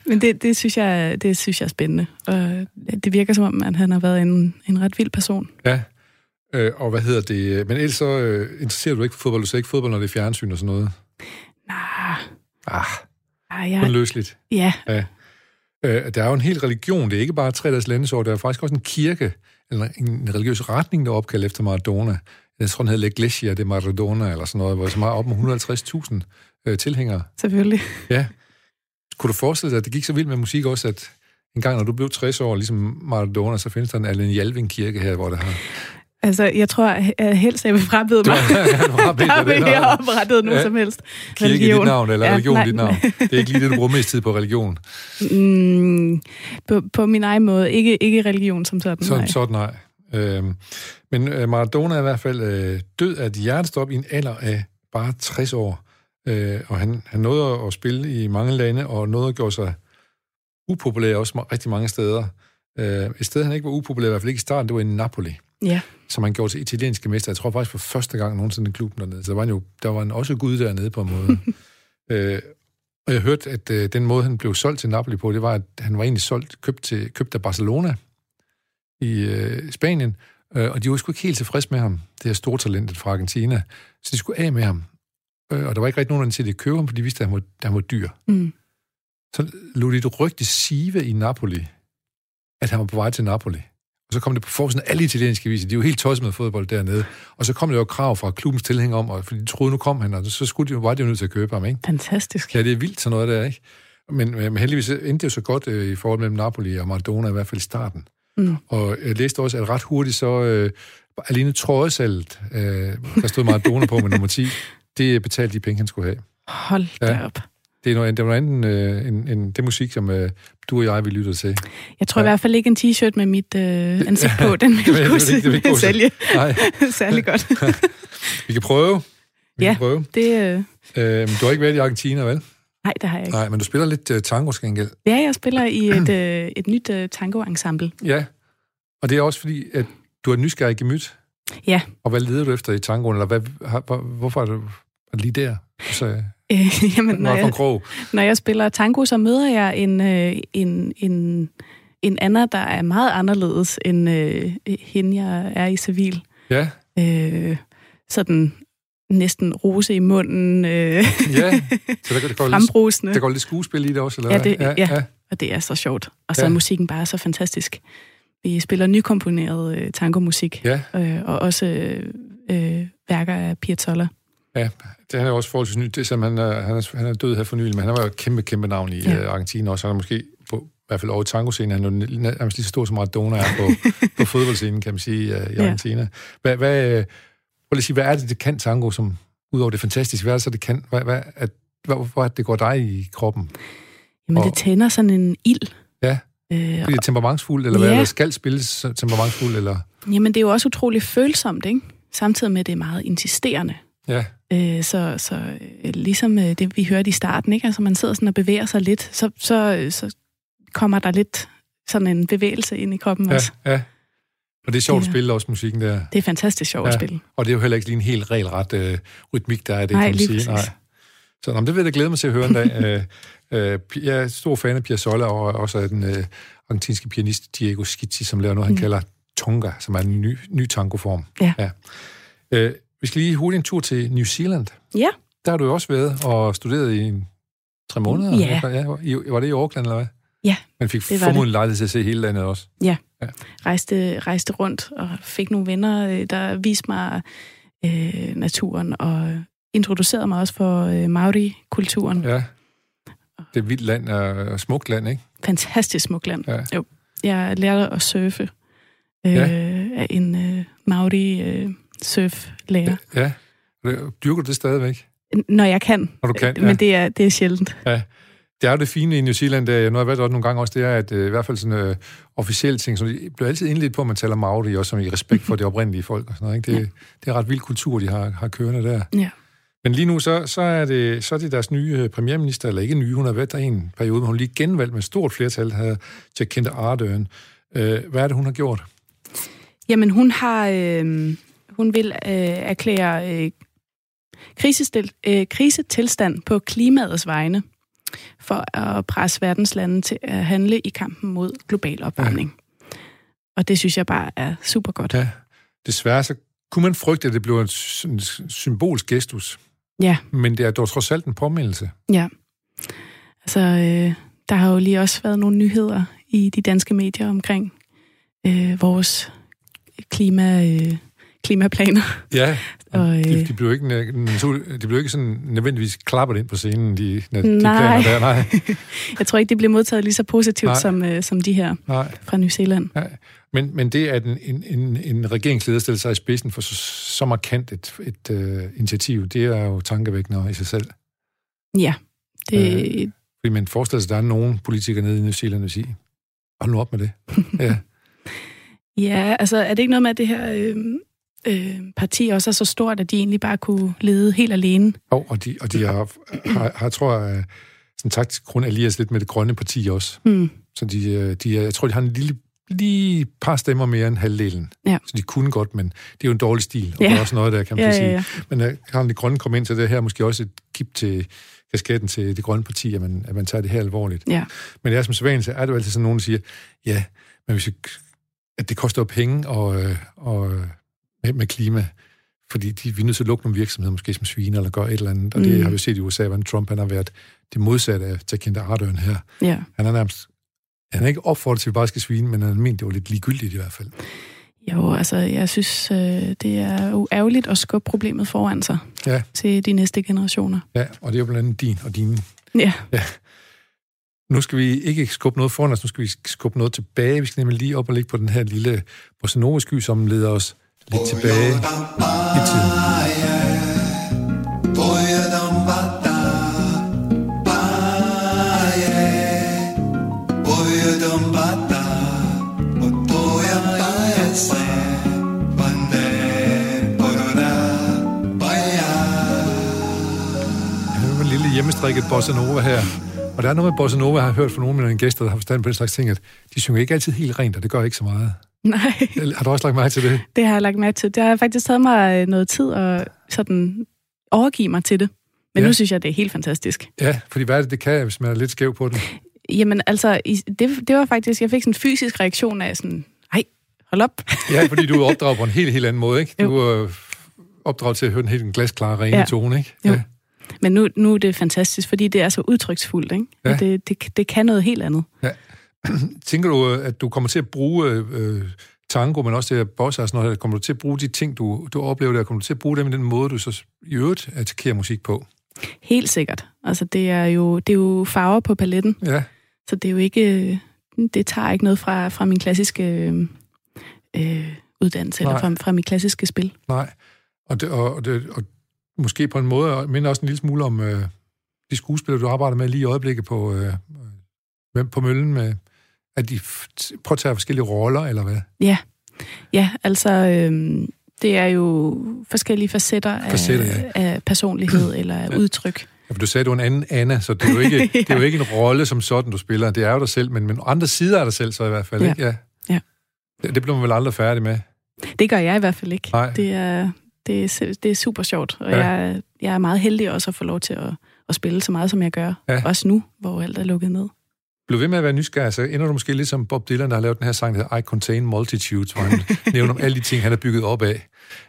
Men det, det, synes jeg, det synes jeg er spændende. Og det virker som om, at han har været en, en ret vild person. Ja, øh, og hvad hedder det? Men ellers så øh, interesserer du ikke for fodbold, du ser ikke fodbold, når det er fjernsyn og sådan noget. Nah, Ah, ah, kun ja, løsligt. ja, Ja. Øh, der er jo en hel religion, det er ikke bare tre dages landesår, der er faktisk også en kirke, eller en religiøs retning, der er opkaldt efter Maradona. Jeg tror, den hedder L'Iglesia de Maradona, eller sådan noget, hvor som har op med 150.000 øh, tilhængere. selvfølgelig. Ja. Kunne du forestille dig, at det gik så vildt med musik også, at en gang, når du blev 60 år, ligesom Maradona, så findes der en Allen Jalving kirke her, hvor der har... Altså, jeg tror at helst, jeg vil frabede mig. Der vil jeg oprettet nogen Ja. som helst. Kirke i dit navn, eller Ja, religion nej, dit navn. Det er ikke lige det, du bruger mest tid på religion. Mm, på, på min egen måde. Ikke, ikke religion som sådan. Så, nej. sådan nej. Øhm, men øh, Maradona er i hvert fald øh, død af et hjertestop i en alder af bare 60 år. Øh, og han, han nåede at spille i mange lande, og nåede at gøre sig upopulær også rigtig mange steder. Øh, et sted, han ikke var upopulær, i hvert fald ikke i starten, det var i Napoli, Ja, som han gjorde til italienske mester. Jeg tror faktisk for første gang nogensinde i klubben dernede. Så der var, han jo, der var han også gud dernede på en måde. øh, og jeg hørte, at øh, den måde, han blev solgt til Napoli på, det var, at han var egentlig solgt, købt, til, købt af Barcelona i øh, Spanien, øh, og de var sgu ikke helt tilfredse med ham, det her store talentet fra Argentina, så de skulle af med ham. Øh, og der var ikke rigtig nogen, der til at købe ham, for de vidste, at han var, at han var dyr. mm. Så lod de et rygte sive i Napoli, at han var på vej til Napoli. Og så kom det på forsiden af alle italienske viser. De er jo helt tosset med fodbold dernede. Og så kom der jo krav fra klubbens tilhænger om, og fordi de troede, nu kom han, og så skulle de, var de jo nødt til at købe ham, ikke? fantastisk. Ja, det er vildt sådan noget der, ikke? Men, men heldigvis endte det jo så godt øh, i forhold mellem Napoli og Maradona, i hvert fald i starten. Mm. Og jeg læste også, at ret hurtigt så øh, alene trøjesalget, øh, der stod Maradona på med nummer 10, det betalte de penge, han skulle have. Hold da Ja. op. Det er noget, det noget andet øh, end, end det musik, som øh, du og jeg vil lytte til. Jeg tror Ja. i hvert fald ikke en t-shirt med mit øh, ansigt på, den vil- vil kunne ikke- sælge Nej, særlig godt. vi kan prøve. Vi Ja. kan prøve. Det, øh, Øh, du har ikke været i Argentina, vel? nej, det har jeg ikke. Nej, men du spiller lidt uh, tango til gengæld. Ja, jeg spiller i et, øh, et nyt øh, tango-ensemble. Ja, og det er også fordi, at du er nysgerrig gemyt. Ja. Og hvad leder du efter i tangoen, eller hvad, har, hvor, hvorfor er du er du lige der? Så, Øh, jamen, når jeg, krog. når jeg spiller tango, så møder jeg en, øh, en, en, en Anna, der er meget anderledes end øh, hende, jeg er i civil. Ja, Øh, sådan næsten rose i munden, øh, ja. Så der, der, går lidt, der går lidt skuespil i det også, eller Ja, det- ja. Og det er så sjovt. Og så Ja. er musikken bare så fantastisk. Vi spiller nykomponeret øh, tangomusik, Ja, øh, og også øh, øh, værker af Piazzolla. Ja. Det han er også forholdsvis nyt. Det er, som han, er, han, er, han er død her for nylig, men han var jo et kæmpe, kæmpe navn i Ja. ja. Argentina også. Han er måske på, i hvert fald over tango-scenen, han er nærmest lige så stor som Maradona er på, på fodboldscenen, kan man sige, øh, i Ja. Argentina. Hvad, hvad, øh, prøv lige sige, hvad er det, det kan tango, som udover det fantastiske, hvad er det så, det kan? Hvad, hvad, at, hvad, hvorfor er det, det går dig i kroppen? Jamen, Og- det tænder sådan en ild. Ja. Øh, Fordi det er temperamentsfuldt, eller hvad? Ja. Eller skal spilles temperamentsfuldt, eller... Jamen, det er jo også utroligt følsomt, ikke? Samtidig med, at det er meget insisterende. Ja. Øh, så så øh, ligesom øh, det, vi hørte i starten, ikke? Altså, man sidder sådan og bevæger sig lidt, så, så, så kommer der lidt sådan en bevægelse ind i kroppen Ja, også. ja. Og det er sjovt at Ja. spille også musikken der. Det er fantastisk sjovt ja. At spille. Og det er jo heller ikke lige en helt regelret øh, rytmik, der er det, Nej, kan man sige. præcis. Så nå, men det vil jeg glæde mig til at høre en dag. øh, øh, jeg er stor fan af Piazzolla, og også af den øh, argentinske pianist Diego Schizzi, som laver noget, han Mm. kalder Tonga, som er en ny, ny tangoform. Ja. ja. Øh, vi skal lige hurtigt en tur til New Zealand. Ja. Der har du jo også været og studeret i tre måneder. Ja. ja i, var det i Auckland, eller hvad? Ja, Man fik formodentlig lejlighed til at se hele landet også. Rejste, rejste rundt og fik nogle venner, øh, der viste mig øh, naturen og introducerede mig også for øh, Maori-kulturen. Ja. Ja. Det er et vildt land og smukt land, ikke? Fantastisk smukt land. Ja. Jo. Jeg lærte at surfe øh, Ja. af en øh, Maori øh, surflærer. Ja. Dyrker du det stadigvæk? Når jeg kan. Når du kan, Men det er, det er sjældent. Det er jo det fine i New Zealand, der, nu har jeg været der nogle gange også, det er, at øh, i hvert fald sådan øh, officielle ting, de bliver altid indledt på, at man taler Maori, også som i respekt for de oprindelige folk og sådan noget. Ikke? Det, Ja. det er ret vild kultur, de har, har kørende der. Ja. Men lige nu, så, så, er det, så er det deres nye øh, premierminister, eller ikke nye, hun har været der en periode, men hun lige genvalgt med stort flertal, her Jacinda Ardern. Øh, hvad er det, hun har gjort? Jamen, hun har... Øh, hun vil øh, erklære øh, krisestil, øh, krisetilstand på klimaets vegne for at presse verdens lande til at handle i kampen mod global opvarmning. Ja. Og det synes jeg bare er super godt. Ja. Desværre, så kunne man frygte, at det blev en en symbolsk gestus. Ja. Men det er dog trods alt en påmindelse. Ja. Altså, øh, der har jo lige også været nogle nyheder i de danske medier omkring øh, vores klima, øh, klimaplaner. Ja, Og, øh, de, de, blev ikke, de blev ikke sådan nødvendigvis klappet ind på scenen, de, de Nej. planer der. Nej, Jeg tror ikke, det bliver modtaget lige så positivt Nej. som, øh, som de her nej. fra New Zealand. Men, men det, at en, en, en, en regeringsleder stiller sig i spidsen for så, så markant et, et uh, initiativ, det er jo tankevækkende i sig selv. Ja, det, Øh. Fordi man forestiller sig, at der er nogen politikere nede i New Zealand, der vil sige, hold nu op med det. Ja, ja, altså er det ikke noget med, at det her øh, øh, parti også er så stort, at de egentlig bare kunne lede helt alene? og, og de, og de har, har, har, tror jeg, sådan taktisk grund allieret lidt med det grønne parti også. Hmm. Så de, øh, de, jeg tror, de har en lille lige par stemmer mere end halvdelen. Ja. Så de kunne godt, men det er jo en dårlig stil. Og Ja. der er også noget der, kan man Ja, sige. ja, ja. Men uh, kan de grønne komme ind til det her, måske også et kip til kasketten til det grønne parti, at man, at man tager det her alvorligt. Ja. Men det er som sædvanligt, så er det jo altid sådan nogen, der siger, ja, men hvis vi, at det koster jo penge og, øh, og, øh, med, med klima, fordi de, vi er nødt til at lukke nogle virksomheder, måske som sviner, eller gøre et eller andet. Og det Mm. har vi jo set i USA, hvordan Trump han har været det modsatte af Jacinda Ardern her. ja. Han er nærmest han er ikke opfordret til, at vi bare skal svine, men han mente, det var lidt ligegyldigt i hvert fald. Jo, altså jeg synes, øh, det er jo ærgerligt at skubbe problemet foran sig Ja. til de næste generationer. Ja, og det er jo blandt andet din og dine. Ja, Nu skal vi ikke skubbe noget foran os, nu skal vi skubbe noget tilbage. Vi skal nemlig lige op og ligge på den her lille bossa nova sky, som leder os lidt tilbage i tiden. Det er en lille hjemmestrikket bossa nova her. Og der er noget med bossa nova, jeg har hørt fra nogle af mine gæster, der har forstand på den slags ting, at de synger ikke altid helt rent, og det gør ikke så meget. nej, Har du også lagt mærke til det? det har jeg lagt mærke til. Det har faktisk taget mig øh, noget tid at sådan overgive mig til det. Men Ja. nu synes jeg, det er helt fantastisk. Ja, fordi hvad er det, det kan, hvis man er lidt skæv på den? Jamen altså, det, det var faktisk, jeg fik sådan en fysisk reaktion af sådan, ej, hold op. Ja, fordi du er opdraget på en helt, helt anden måde, ikke? Du er opdraget til at høre den helt en glasklare, rene Ja. tone, ikke? Jo. Men nu, nu er det fantastisk, fordi det er så udtryksfuldt, ikke? Ja. Og det, det, det kan noget helt andet. Tænker du, at du kommer til at bruge øh, tango, men også det her bossa og sådan noget, kommer du til at bruge de ting, du, du oplever der, kommer du til at bruge dem i den måde, du så i øvrigt attackerer musik på? Helt sikkert. Altså, det er jo, det er jo farver på paletten, Ja, så det er jo ikke, det tager ikke noget fra, fra min klassiske øh, uddannelse, eller Nej. fra, fra mit klassiske spil. nej. Og, det, og, det, og måske på en måde minder også en lille smule om øh, de skuespillere, du arbejder med lige i øjeblikket på, øh, øh, på møllen, med, at de påtager forskellige roller, eller hvad? Ja, ja altså, øh, det er jo forskellige facetter, af, Facetter, ja. af personlighed eller af udtryk. Ja, for du sagde, du er en anden Anna, så det er jo ikke, ja. det er jo ikke en rolle som sådan, du spiller. Det er jo dig selv, men, men andre sider af dig selv så i hvert fald, Ja. ikke? Ja. Ja. Det, det bliver man vel aldrig færdig med. Det gør jeg i hvert fald ikke. Nej. Det er, det er, det er super sjovt, og Ja. ja. jeg, jeg er meget heldig også at få lov til at, at spille så meget, som jeg gør. Ja. Også nu, hvor alt er lukket ned. Bliv ved med at være nysgerrig, så ender du måske lidt som Bob Dylan, der har lavet den her sang, der hedder I Contain Multitudes, hvor han nævner om alle de ting, han har bygget op af,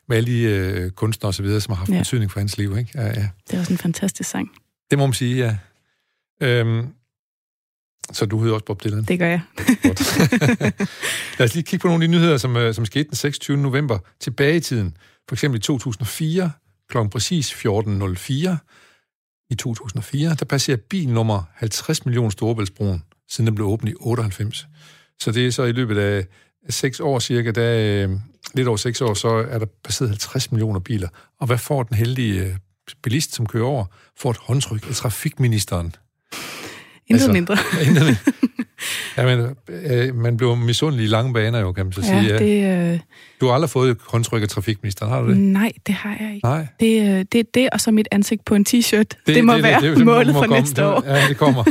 med alle de øh, kunstnere osv., som har haft ja. Betydning for hans liv. Ikke? Ja, ja. Det er også en fantastisk sang. Det må man sige, ja. Øhm, så du hedder også Bob Dylan. Det gør jeg. Lad os lige kigge på nogle af de nyheder, som, øh, som skete den 26. november tilbage i tiden. For eksempel i 2004, klokken præcis 14.04 i 2004, der passerer bil nummer 50 millioner Storebæltsbroen, siden den blev åbnet i 98. Så det er så i løbet af seks år cirka, der, øh, lidt over seks år, så er der passeret 50 millioner biler. Og hvad får den heldige øh, bilist, som kører over? Får et håndtryk af trafikministeren. Intet Altså, mindre. Inden- ja, men, øh, man blev misundelig i lange baner jo, kan man så sige. Ja, det, øh, Du har aldrig fået et håndtryk af trafikministeren, har du det? nej, det har jeg ikke. Nej. Det, øh, det er det, og så mit ansigt på en t-shirt. Det, det må være det, målet må for komme. næste det, år. Ja, det kommer.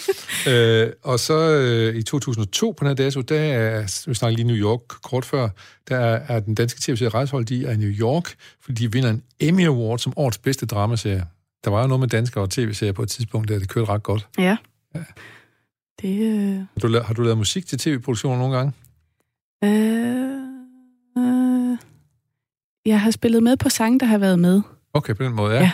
øh, og så øh, i 2002 på den her dato, der er, vi snakker lige New York kort før, der er, er den danske tv-serie Rejsehold, de er i New York, fordi de vinder en Emmy Award som årets bedste dramaserie. Der var jo noget med danskere og tv-serier på et tidspunkt, der det kørte ret godt. Ja. Det, øh, Har du, la- har du lavet musik til tv-produktioner nogle gange? øh, øh, jeg har spillet med på sange, der har været med. Okay, på den måde, ja.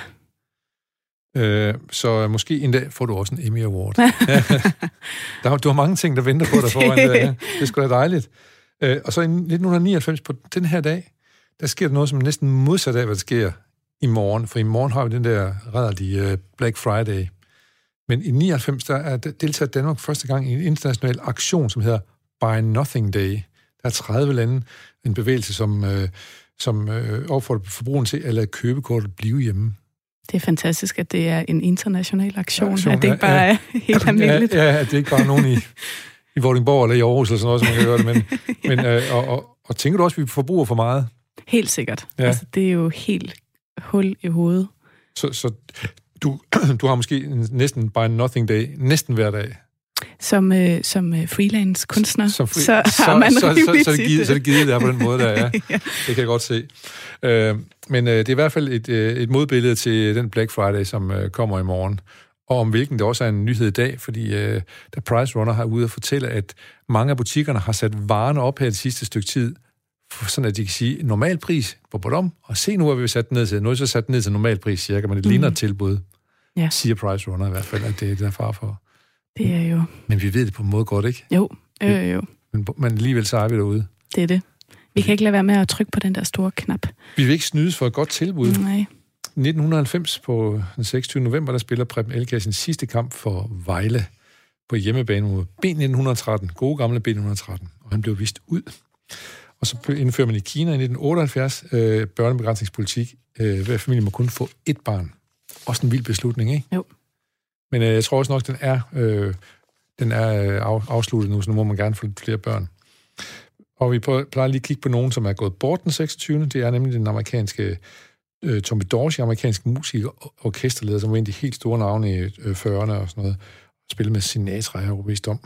Ja. Øh, så måske en dag får du også en Emmy Award. der, du har mange ting, der venter på dig foran dig. Ja. Det er sgu da dejligt. Øh, og så i 1999, på den her dag, der sker der noget, som er næsten modsat af, hvad der sker i morgen. For i morgen har vi den der rædderlige uh, Black Friday. Men i 99, der er deltager Danmark første gang i en international aktion, som hedder Buy Nothing Day. Der er 30 lande, en bevægelse, som, øh, som øh, opfordrer forbrugeren til at lade købekortet blive hjemme. Det er fantastisk, at det er en international aktion, Aktion, at det ikke ja, bare ja. er helt almindeligt. Ja, ja, at det ikke bare er nogen i, i Vordingborg eller i Aarhus eller sådan noget, som man kan gøre det. Men, men, øh, og, og, og tænker du også, at vi forbruger for meget? Helt sikkert. Ja. Ja. Altså, det er jo helt hul i hovedet. Så, så du, du har måske en, næsten bare nothing day, næsten hver dag. Som, øh, som øh, freelance kunstner, Som fri- så har man så, så, så, så, er det givet, så er det givet der på den måde der, ja. ja. Det kan jeg godt se. Øh, men øh, det er i hvert fald et, øh, et modbillede til den Black Friday, som øh, kommer i morgen. Og om hvilken det også er en nyhed i dag, fordi øh, da Price Runner har ude at fortælle, at mange af butikkerne har sat varerne op her det sidste stykke tid, sådan at de kan sige normal pris på bottom, og se nu, at vi sat den ned til. Nu er så sat den ned til normal pris cirka, men det Mhm. ligner et tilbud, Ja. siger Price Runner i hvert fald, at det er det, der er far for. Det er jo... Men vi ved det på en måde godt, ikke? Jo, øh, jo, Men, men alligevel så er vi derude. det er det. Vi kan ikke lade være med at trykke på den der store knap. Vi vil ikke snydes for et godt tilbud. Nej. 1990 på den 26. november, der spiller Preben Elkjær sin sidste kamp for Vejle på hjemmebane mod B1913, gode gamle B1913, og han blev vist ud. Og så indfører man i Kina i 1978 øh, børnebegrænsningspolitik, øh, hver familie må kun få ét barn. Også en vild beslutning, ikke? Jo. Men øh, jeg tror også nok, den er, øh, den er øh, af, afsluttet nu, så nu må man gerne få lidt flere børn. Og vi plejer lige at kigge på nogen, som er gået bort den 26. Det er nemlig den amerikanske øh, Tommy Dorsey, amerikansk musiker og orkesterleder, som var en af de helt store navne i øh, 40'erne og sådan noget. Spillede med Sinatra, jeg er overbevist om.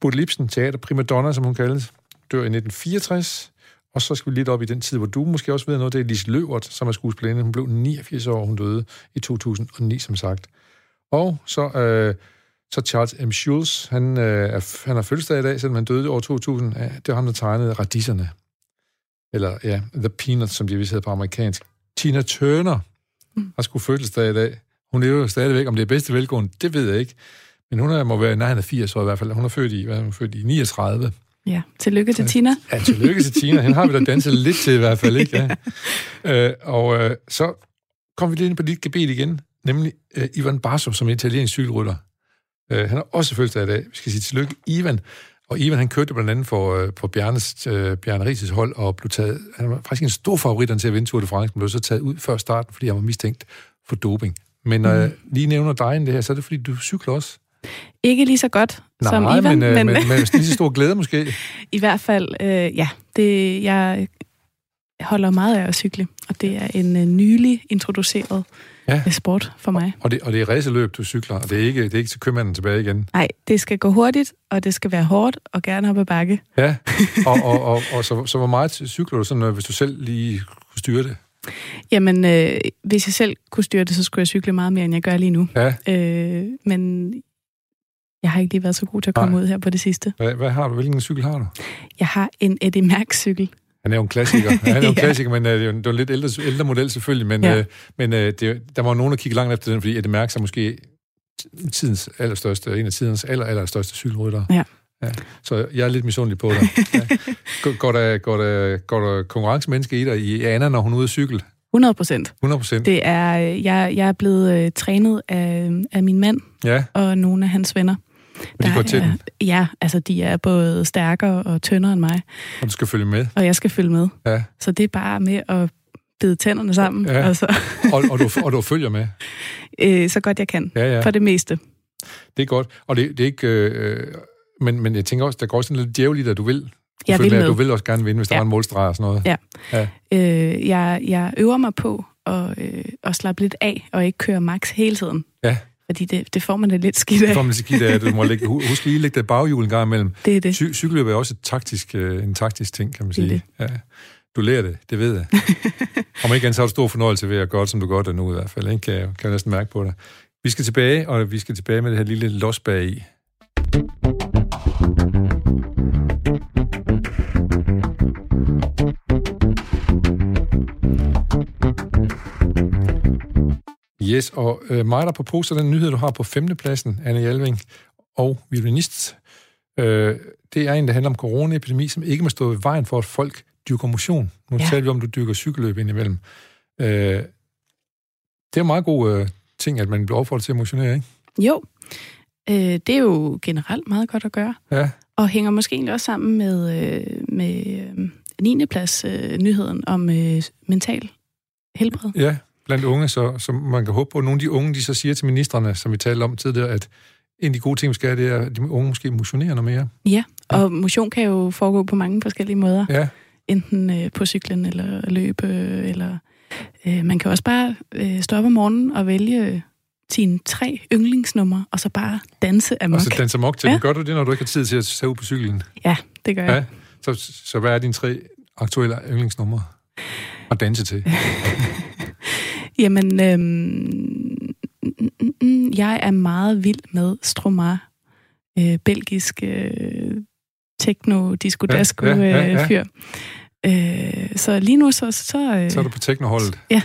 Bud Lipsen, teater primadonna, som hun kaldes, dør i 1964. Og så skal vi lidt op i den tid, hvor du måske også ved noget. Det er Lise Løvert, som er skuespillerinde. Hun blev 89 år, hun døde i 2009, som sagt. Og så, øh, så Charles M. Schulz, han, øh, er, han har fødselsdag i dag, selvom han døde i år 2000. Ja, det var ham, der tegnede Radisserne. Eller ja, The Peanuts, som de vist hedder på amerikansk. Tina Turner har sgu fødselsdag i dag. Hun lever jo stadigvæk. Om det er bedste velgående, det ved jeg ikke. Men hun er, må være, nej, han er 80 år i hvert fald. Hun er født i, hvad er hun født i 39. Ja, tillykke til Tina. Ja, tillykke til Tina. Hende har vi da danset lidt til i hvert fald, ikke? Ja. Øh, og øh, så kom vi lidt ind på dit gebet igen, nemlig øh, Ivan Basso, som er italiensk cykelrytter. Øh, han har også fødselsdag i dag. Vi skal sige tillykke, Ivan. Og Ivan, han kørte blandt andet for, øh, for Bjarnes, øh, Bjarne Rises hold, og blev taget, han var faktisk en stor favorit til at vinde Tour de France, men blev så taget ud før starten, fordi han var mistænkt for doping. Men når jeg lige nævner dig det her, så er det fordi, du cykler også. Ikke lige så godt Nej, som Ivan, men, øh, men, men, men lige så stor glæde måske. i hvert fald, øh, ja, det, jeg holder meget af at cykle, og det er en uh, nylig introduceret Ja. ja. sport for mig. Og det, og det er raceløb, du cykler, og det er ikke, det er ikke til købmanden tilbage igen. Nej, det skal gå hurtigt, og det skal være hårdt, og gerne op ad bakke. Ja, og, og, og, og så, så hvor meget cykler du sådan, øh, hvis du selv lige kunne styre det? Jamen, øh, hvis jeg selv kunne styre det, så skulle jeg cykle meget mere, end jeg gør lige nu. Ja, Øh, men jeg har ikke lige været så god til at komme Nej. ud her på det sidste. hvad, hvad har du? Hvilken cykel har du? Jeg har en Eddie Mærks-cykel. Han er jo en klassiker. Han er jo en Ja. klassiker, men øh, det er jo en, lidt ældre, ældre model selvfølgelig. Men, Ja. øh, men øh, det, der var nogen, der kiggede langt efter den, fordi Eddie Mærks er måske tidens allerstørste, en af tidens aller, allerstørste cykelryttere. Ja. ja. Så jeg er lidt misundelig på dig. Ja. Går, der, går, der, går der konkurrencemenneske i dig i Anna, når hun er ude at cykle? 100 procent. 100 procent? Det er, jeg, jeg er blevet øh, trænet af, af min mand Ja, og nogle af hans venner. Og de går til er, den, Ja, altså de er både stærkere og tyndere end mig, og du skal følge med. og jeg skal følge med. Ja. Så det er bare med at bide tænderne sammen, Ja. og så, Og, og, du, og du følger med. øh, så godt jeg kan, Ja, ja. for det meste. Det er godt. Og det, det er ikke... Øh, men, men jeg tænker også, der går også sådan lidt djævel i dig, du vil. Jeg følge vil med, med. Du vil også gerne vinde, hvis der Ja. var en målstreg og sådan noget. Ja. ja. Øh, jeg, jeg øver mig på at, øh, at slappe lidt af, og ikke køre max hele tiden. Ja. Fordi det, det får man det lidt skidt af. Det får man skidt af, du må lægge, hu- husk lige at lægge det baghjul en gang imellem. Det er det. Cy- cykelløb er også et taktisk, øh, en taktisk ting, kan man Det er sige. Ja. Du lærer det, det ved jeg. Om ikke andet, så har du stor fornøjelse ved at gøre det, som du gør det nu i hvert fald. Ikke? Kan, jeg, kan jeg næsten mærke på dig. Vi skal tilbage, og vi skal tilbage med det her lille los bag i. Yes, og øh, mig der på poster den nyhed, du har på femtepladsen, Anne Hjalving, og violinist. Øh, det er en, der handler om coronaepidemi, som ikke må stå i vejen for, at folk dyrker motion. Nu ja. Taler vi om, du dyrker cykelløb indimellem. Øh, det er en meget god øh, ting, at man bliver opfordret til at motionere, ikke? Jo, øh, det er jo generelt meget godt at gøre. Ja, Og hænger måske egentlig også sammen med, øh, med øh, 9. plads øh, nyheden om øh, mental helbred. ja blandt unge, så, så man kan håbe på, nogle af de unge, de så siger til ministerne, som vi talte om tidligere, at en af de gode ting, vi skal have, det er, at de unge måske motionerer noget mere. Ja, og motion kan jo foregå på mange forskellige måder. Ja, Enten øh, på cyklen eller løbe, eller øh, man kan også bare øh, stå op om morgenen og vælge sine tre yndlingsnumre, og så bare danse amok. og så danser mok til Ja. ja. Gør du det, når du ikke har tid til at tage ud på cyklen? Ja, det gør jeg. Ja. Så, så hvad er dine tre aktuelle yndlingsnumre at danse til? Jamen, øhm, jeg er meget vild med Stromae, øh, belgisk øh, techno disco Ja, ja, ja, øh, ja. fyr. Øh, så lige nu så så, øh, Så er du på teknoholdet. Ja.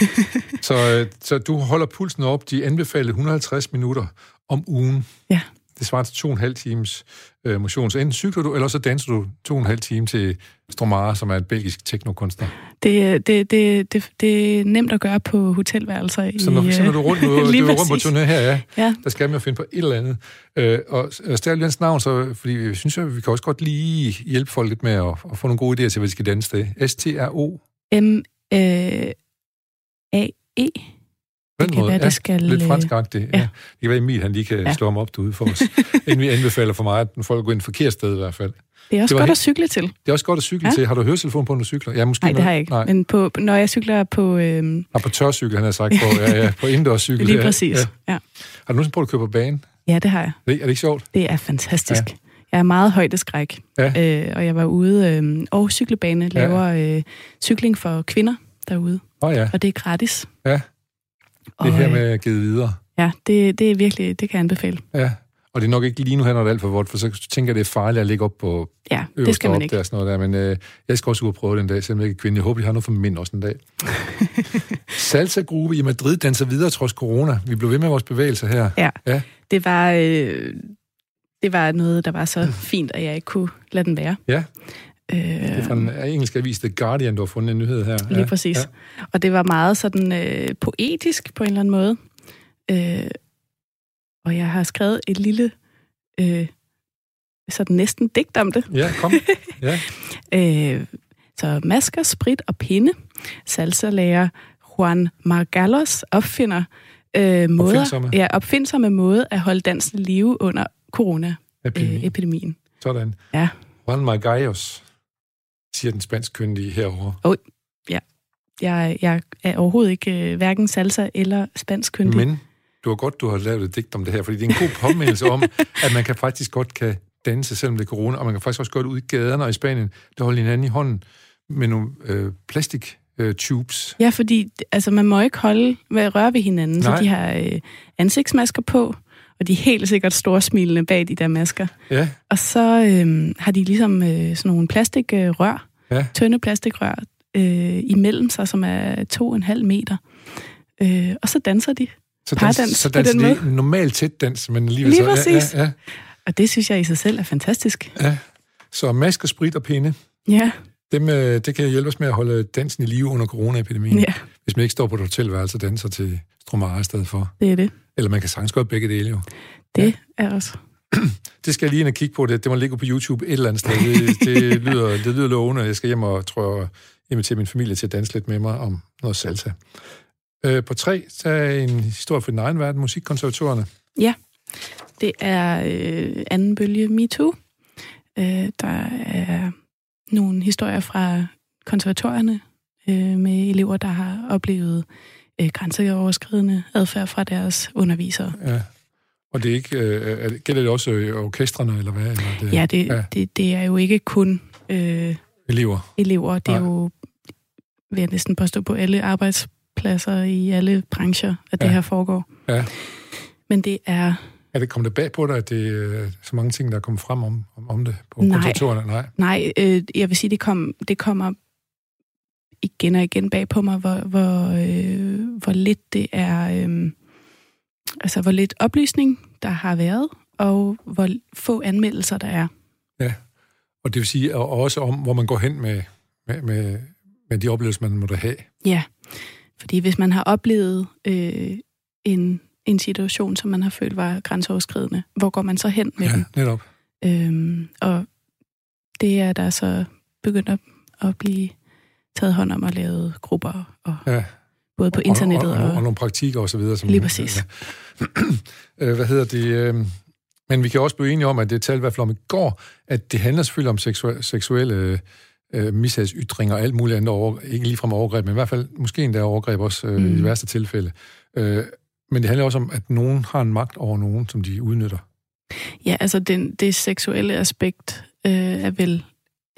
så, øh, så du holder pulsen op de anbefalede 150 minutter om ugen. Ja. Det svarer til to og en halv times øh, motion. Så enten cykler du, eller så danser du to og en halv time til Stromae, som er en belgisk teknokunstner. det, det, det, det, det er nemt at gøre på hotelværelser i Så når, så når du er rundt, nu, du er rundt på turné her, ja, Ja, der skal man jo finde på et eller andet. Øh, og øh, stærk Jens navn, så, fordi vi synes, at vi kan også godt lige hjælpe folk lidt med at, at få nogle gode idéer til, hvad de skal danse til. S-T-R-O. M øh, E. den Det kan måde, være, ja. det skal... Lidt øh, franskagtigt. Ja. ja. ja. Det kan være, Emil han lige kan ja. Ja. slå ham op derude for os. inden vi anbefaler for mig, at folk går ind et forkert sted i hvert fald. Det er også Det godt helt- at cykle til. Det er også godt at cykle ja. Ja. til. Har du høretelefon på, når du cykler? Ja, måske Nej, det har jeg ikke. Nej, Men på, når jeg cykler på... Øh, har på tørcykel, han har sagt på, ja, ja, på indendørscykel. lige ja, præcis. Ja. Ja. Har du nogensinde prøvet at køre på bane? ja, det har jeg. Er det, er det ikke sjovt? Det er fantastisk. Ja. Jeg er meget højdeskræk, Ja. øh, og jeg var ude, øh, og cykelbane laver øh, cykling for kvinder derude, Åh oh, ja, og det er gratis. Ja. Det er her øh, med givet videre. Ja, det, det er virkelig, det kan jeg anbefale. Ja. Og det er nok ikke lige nu, han er alt for vådt, for så tænker jeg, det er farligt at ligge op på Ja, det skal man op ikke. der sådan noget der. Men øh, jeg skal også ud og prøve den dag, selvom jeg ikke er kvinde. Jeg håber, de har noget for mænd også en dag. Salsa-gruppe i Madrid danser videre trods corona. Vi blev ved med vores bevægelser her. Ja, Ja. det var... Øh, det var noget, der var så fint, at jeg ikke kunne lade den være. Ja. Øh, Det er fra en engelsk avis, The Guardian, du har fundet en nyhed her. Lige præcis. Ja. Og det var meget sådan øh, poetisk på en eller anden måde. Øh, og jeg har skrevet et lille, øh, sådan næsten digt om det. Ja, kom. Ja. Øh, så masker, sprit og pinde. Salsa-lærer Juan Margalos opfinder øh, måder, Opfindsomme. ja, opfindsomme måde at holde dansen live under Epidemi. corona-epidemien. Sådan. Ja. Juan Margallos. Siger den spansk kyndige herovre. Oh, ja. Jeg, jeg er overhovedet ikke øh, hverken salsa eller spansk kyndig. Men du har godt, du har lavet et digt om det her, fordi det er en god påmindelse om, at man kan faktisk godt kan danse, selvom det er corona, og man kan faktisk også godt ud i gaderne og i Spanien, der holder hinanden i hånden med nogle øh, plastik øh, tubes. Ja, fordi altså, man må ikke holde, hvad røre ved hinanden, Nej. så de har øh, ansigtsmasker på, og de er helt sikkert store smilende bag de der masker. Ja. Og så øh, har de ligesom øh, sådan nogle plastikrør, ja. tynde plastikrør, øh, imellem sig, som er to og en halv meter. Øh, og så danser de. Så, dans, så danser den de måde. normalt tæt dans, men alligevel Lige så... præcis. Ja, ja, ja. Og det synes jeg i sig selv er fantastisk. Ja. Så masker, sprit og pinde. Ja. Dem, øh, det kan hjælpe os med at holde dansen i live under coronaepidemien. Ja. Hvis man ikke står på et hotelværelse og danser til Stromare i stedet for. Det er det. Eller man kan sagtens gøre begge dele jo. Det ja. er også. det skal jeg lige ind og kigge på. Det, det må ligge på YouTube et eller andet sted. Det, det, lyder, det lyder lovende. Jeg skal hjem og, tror jeg, invitere min familie til at danse lidt med mig om noget salsa. Øh, på tre, så er en historie for den egen verden, musikkonservatorerne. Ja, det er øh, anden bølge MeToo. Øh, der er nogle historier fra konservatorierne øh, med elever, der har oplevet øh, grænseoverskridende adfærd fra deres undervisere. Ja. Og det er ikke, øh, er gælder det også øh, orkestrene, eller hvad? Eller det, ja, det, ja. Det, det er jo ikke kun øh, elever. elever. Det er Nej. jo, vil jeg næsten påstå, på alle arbejdspladser i alle brancher, at ja. det her foregår. Ja. Men det er er det kommet bag på dig, at det er så mange ting, der er kommet frem om, om, om det på nej, kontorerne? Nej, nej øh, jeg vil sige, det, kom, det kommer igen og igen bag på mig, hvor, hvor, øh, hvor lidt det er, øh, altså hvor lidt oplysning der har været, og hvor få anmeldelser der er. Ja, og det vil sige og også om, hvor man går hen med, med, med, med de oplevelser, man måtte have. Ja, fordi hvis man har oplevet øh, en en situation, som man har følt var grænseoverskridende. Hvor går man så hen med ja, den? netop. Øhm, og det er der så begyndt at, at blive taget hånd om og lavet grupper, og ja. både på internettet og, og, og, og, og nogle praktikker og så videre. Som, lige præcis. Ja. Øh, hvad hedder det? Øh, men vi kan også blive enige om, at det talte i hvert fald om i går, at det handler selvfølgelig om seksuelle, seksuelle øh, mishagsytringer og alt muligt andet over, ikke lige fra overgreb, men i hvert fald måske endda overgreb også øh, mm. i værste tilfælde. Øh, men det handler også om, at nogen har en magt over nogen, som de udnytter. Ja, altså den, det seksuelle aspekt øh, er vel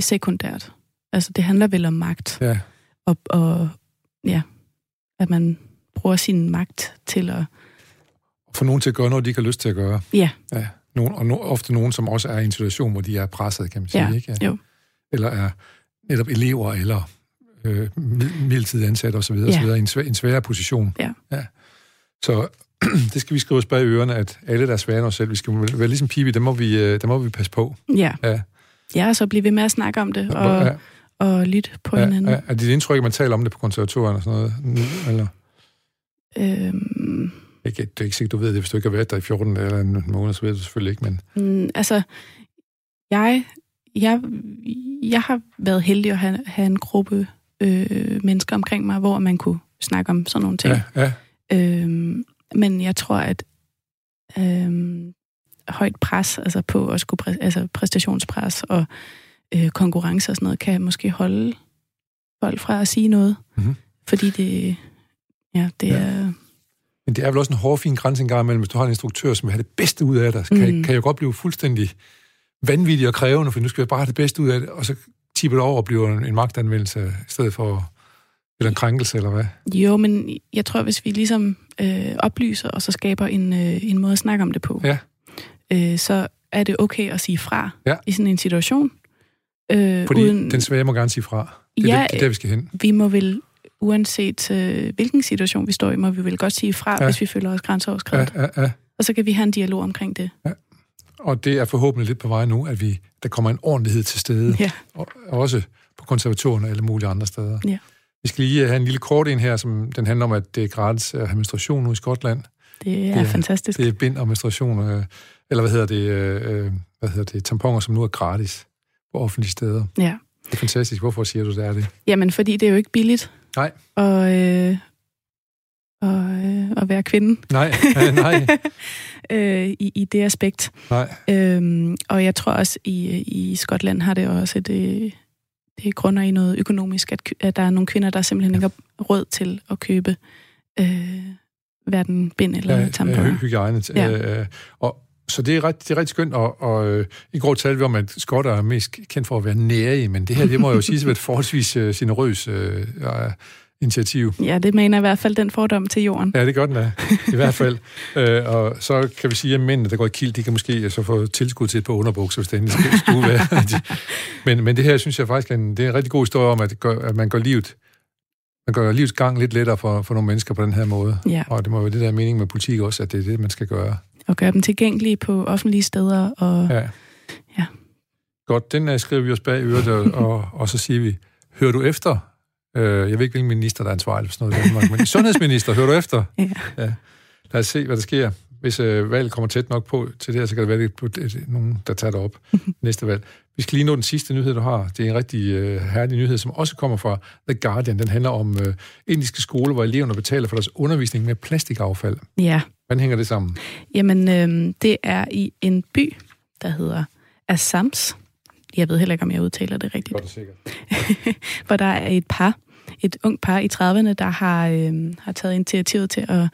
sekundært. Altså det handler vel om magt. Ja. Og, og ja, at man bruger sin magt til at... For nogen til at gøre noget, de ikke har lyst til at gøre. Ja. ja. Nogen, og no, ofte nogen, som også er i en situation, hvor de er presset, kan man sige. Ja. Ikke? Ja. Jo. Eller er netop elever, eller øh, midlertidigt ansatte osv. Ja. osv. I en, svær, en sværere position. Ja. ja. Så det skal vi skrive os bag ørerne, at alle der er svære os selv, vi skal være ligesom Pibi, det må vi, øh, det må vi passe på. Ja. ja. Ja, og så blive ved med at snakke om det, og, ja. Og lytte på ja, hinanden. Ja. Er det indtryk, at man taler om det på konservatorerne og sådan noget? Eller? Øhm... Ikke, det er ikke sikkert, du ved det, hvis du ikke har været der i 14 eller en måned, så ved du selvfølgelig ikke, men... Mm, altså, jeg, jeg, jeg har været heldig at have, have en gruppe øh, mennesker omkring mig, hvor man kunne snakke om sådan nogle ting. Ja, ja. Øhm, men jeg tror, at øhm, højt pres, altså på at skulle præ- altså præstationspres og øh, konkurrence og sådan noget, kan måske holde folk fra at sige noget. Mm-hmm. Fordi det, ja, det ja. er... Men det er vel også en hård, fin grænse engang mellem, hvis du har en instruktør, som vil have det bedste ud af dig, kan, mm. kan jo godt blive fuldstændig vanvittig og krævende, for nu skal jeg bare have det bedste ud af det, og så tipper det over og bliver en, en magtanvendelse, i stedet for eller en krænkelse, eller hvad? Jo, men jeg tror, hvis vi ligesom øh, oplyser, og så skaber en, øh, en måde at snakke om det på, ja. øh, så er det okay at sige fra ja. i sådan en situation. Øh, Fordi uden... den svage må gerne sige fra. Det er, ja, det, er der, vi skal hen. Vi må vel, uanset øh, hvilken situation vi står i, må vi vel godt sige fra, ja. hvis vi føler os grænseoverskrevet. Ja, ja, ja. Og så kan vi have en dialog omkring det. Ja. Og det er forhåbentlig lidt på vej nu, at vi der kommer en ordentlighed til stede. Ja. Og, også på konservatorerne og alle mulige andre steder. Ja. Vi skal lige have en lille kort ind her, som den handler om, at det er gratis at have menstruation nu i Skotland. Det er, det er fantastisk. Det er bind og menstruation, øh, eller hvad hedder det, øh, hvad hedder det, tamponer, som nu er gratis på offentlige steder. Ja. Det er fantastisk. Hvorfor siger du, det er det? Jamen, fordi det er jo ikke billigt. Nej. Og, øh, og, øh, at være kvinde. Nej, øh, nej. øh, i, I det aspekt. Nej. Øhm, og jeg tror også, i, i Skotland har det også et, øh, det grunder i noget økonomisk, at, at der er nogle kvinder, der simpelthen ikke har råd til at købe øh, hverken bind eller ja, tamponer. Ja, hygiejne. Ja. Øh, og, så det er, ret, det er rigtig skønt, og, og øh, i går talte vi om, at skotter er mest kendt for at være nære men det her, det må jo sige at et forholdsvis øh, generøs øh, initiativ. Ja, det mener i hvert fald den fordom til jorden. Ja, det gør den da, i hvert fald. Øh, og så kan vi sige, at mændene, der går i kild, de kan måske så få tilskud til et par underbukser, hvis det endelig skulle være. men, men det her, synes jeg faktisk, er en, det er en rigtig god historie om, at, gør, at man går livet man gør livets gang lidt lettere for, for nogle mennesker på den her måde. Ja. Og det må være det der mening med politik også, at det er det, man skal gøre. Og gøre dem tilgængelige på offentlige steder. Og, ja. ja. Godt, den uh, skriver vi os bag øret, og, og, og så siger vi, hører du efter? Uh, jeg ved ikke, hvilken minister, der er ansvarlig for sådan noget i Danmark, men sundhedsminister, hører du efter? Ja. ja. Lad os se, hvad der sker hvis øh, valget kommer tæt nok på til det her, så kan det være, er nogen, der tager det op næste valg. Vi skal lige nå den sidste nyhed, du har. Det er en rigtig øh, herlig nyhed, som også kommer fra The Guardian. Den handler om øh, indiske skoler, hvor eleverne betaler for deres undervisning med plastikaffald. Ja. Hvordan hænger det sammen? Jamen, øh, det er i en by, der hedder Assams. Jeg ved heller ikke, om jeg udtaler det rigtigt. Godt sikkert. hvor der er et par, et ung par i 30'erne, der har, øh, har taget initiativet til at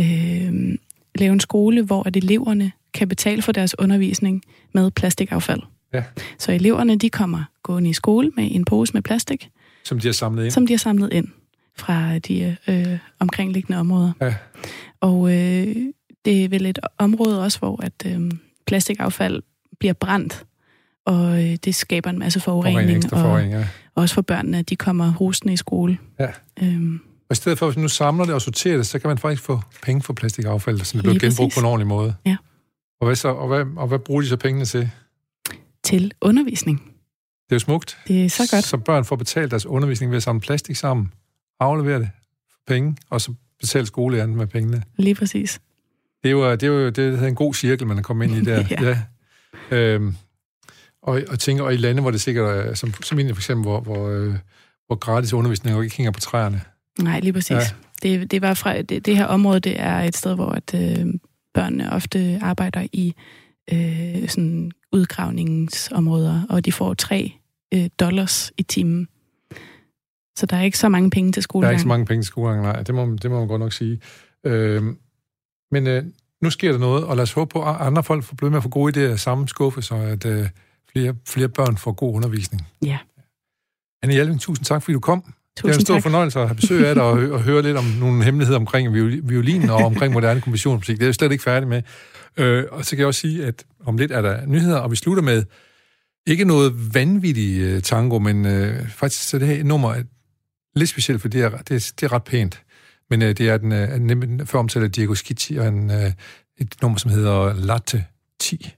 øh, lave en skole, hvor at eleverne kan betale for deres undervisning med plastikaffald. Ja. Så eleverne, de kommer gående i skole med en pose med plastik. Som de har samlet ind? Som de har samlet ind fra de øh, omkringliggende områder. Ja. Og øh, det er vel et område også, hvor at øh, plastikaffald bliver brændt, og øh, det skaber en masse forurening. og ja. også for børnene, at de kommer hostende i skole. Ja. Øhm, og i stedet for, at nu samler det og sorterer det, så kan man faktisk få penge for plastikaffald, så det bliver genbrugt præcis. på en ordentlig måde. Ja. Og hvad, så, og, hvad, og hvad bruger de så pengene til? Til undervisning. Det er jo smukt. Det er så godt. Så børn får betalt deres undervisning ved at samle plastik sammen, aflevere det for penge, og så betale skolelærerne med pengene. Lige præcis. Det er jo, det er jo det er en god cirkel, man er kommet ind i der. ja. ja. Øhm, og, og tænker, og i lande, hvor det sikkert er, som, som for eksempel, hvor, hvor, øh, hvor gratis undervisning jo ikke hænger på træerne, Nej, lige præcis. Ja. Det, det, var fra, det, det her område, det er et sted, hvor at, øh, børnene ofte arbejder i øh, sådan udgravningsområder, og de får tre øh, dollars i timen. Så der er ikke så mange penge til skolegang. Der er ikke så mange penge til skolegang, nej. Det må, det må man godt nok sige. Øh, men øh, nu sker der noget, og lad os håbe på, at andre folk får blevet med at få gode idéer samme skuffe, så at øh, flere, flere børn får god undervisning. Ja. Anne Hjelving, tusind tak, fordi du kom. Tusind det er en stor tak. fornøjelse at have besøg af dig og, og høre lidt om nogle hemmeligheder omkring violinen og omkring moderne kompositionsmusik. Det er jeg slet ikke færdig med. Øh, og så kan jeg også sige, at om lidt er der nyheder, og vi slutter med ikke noget vanvittigt uh, tango, men uh, faktisk så det her nummer er lidt specielt, fordi det er, det er, det er ret pænt. Men øh, det er den øh, uh, før omtalte Diego Schicchi og en, øh, et nummer, som hedder Latte 10.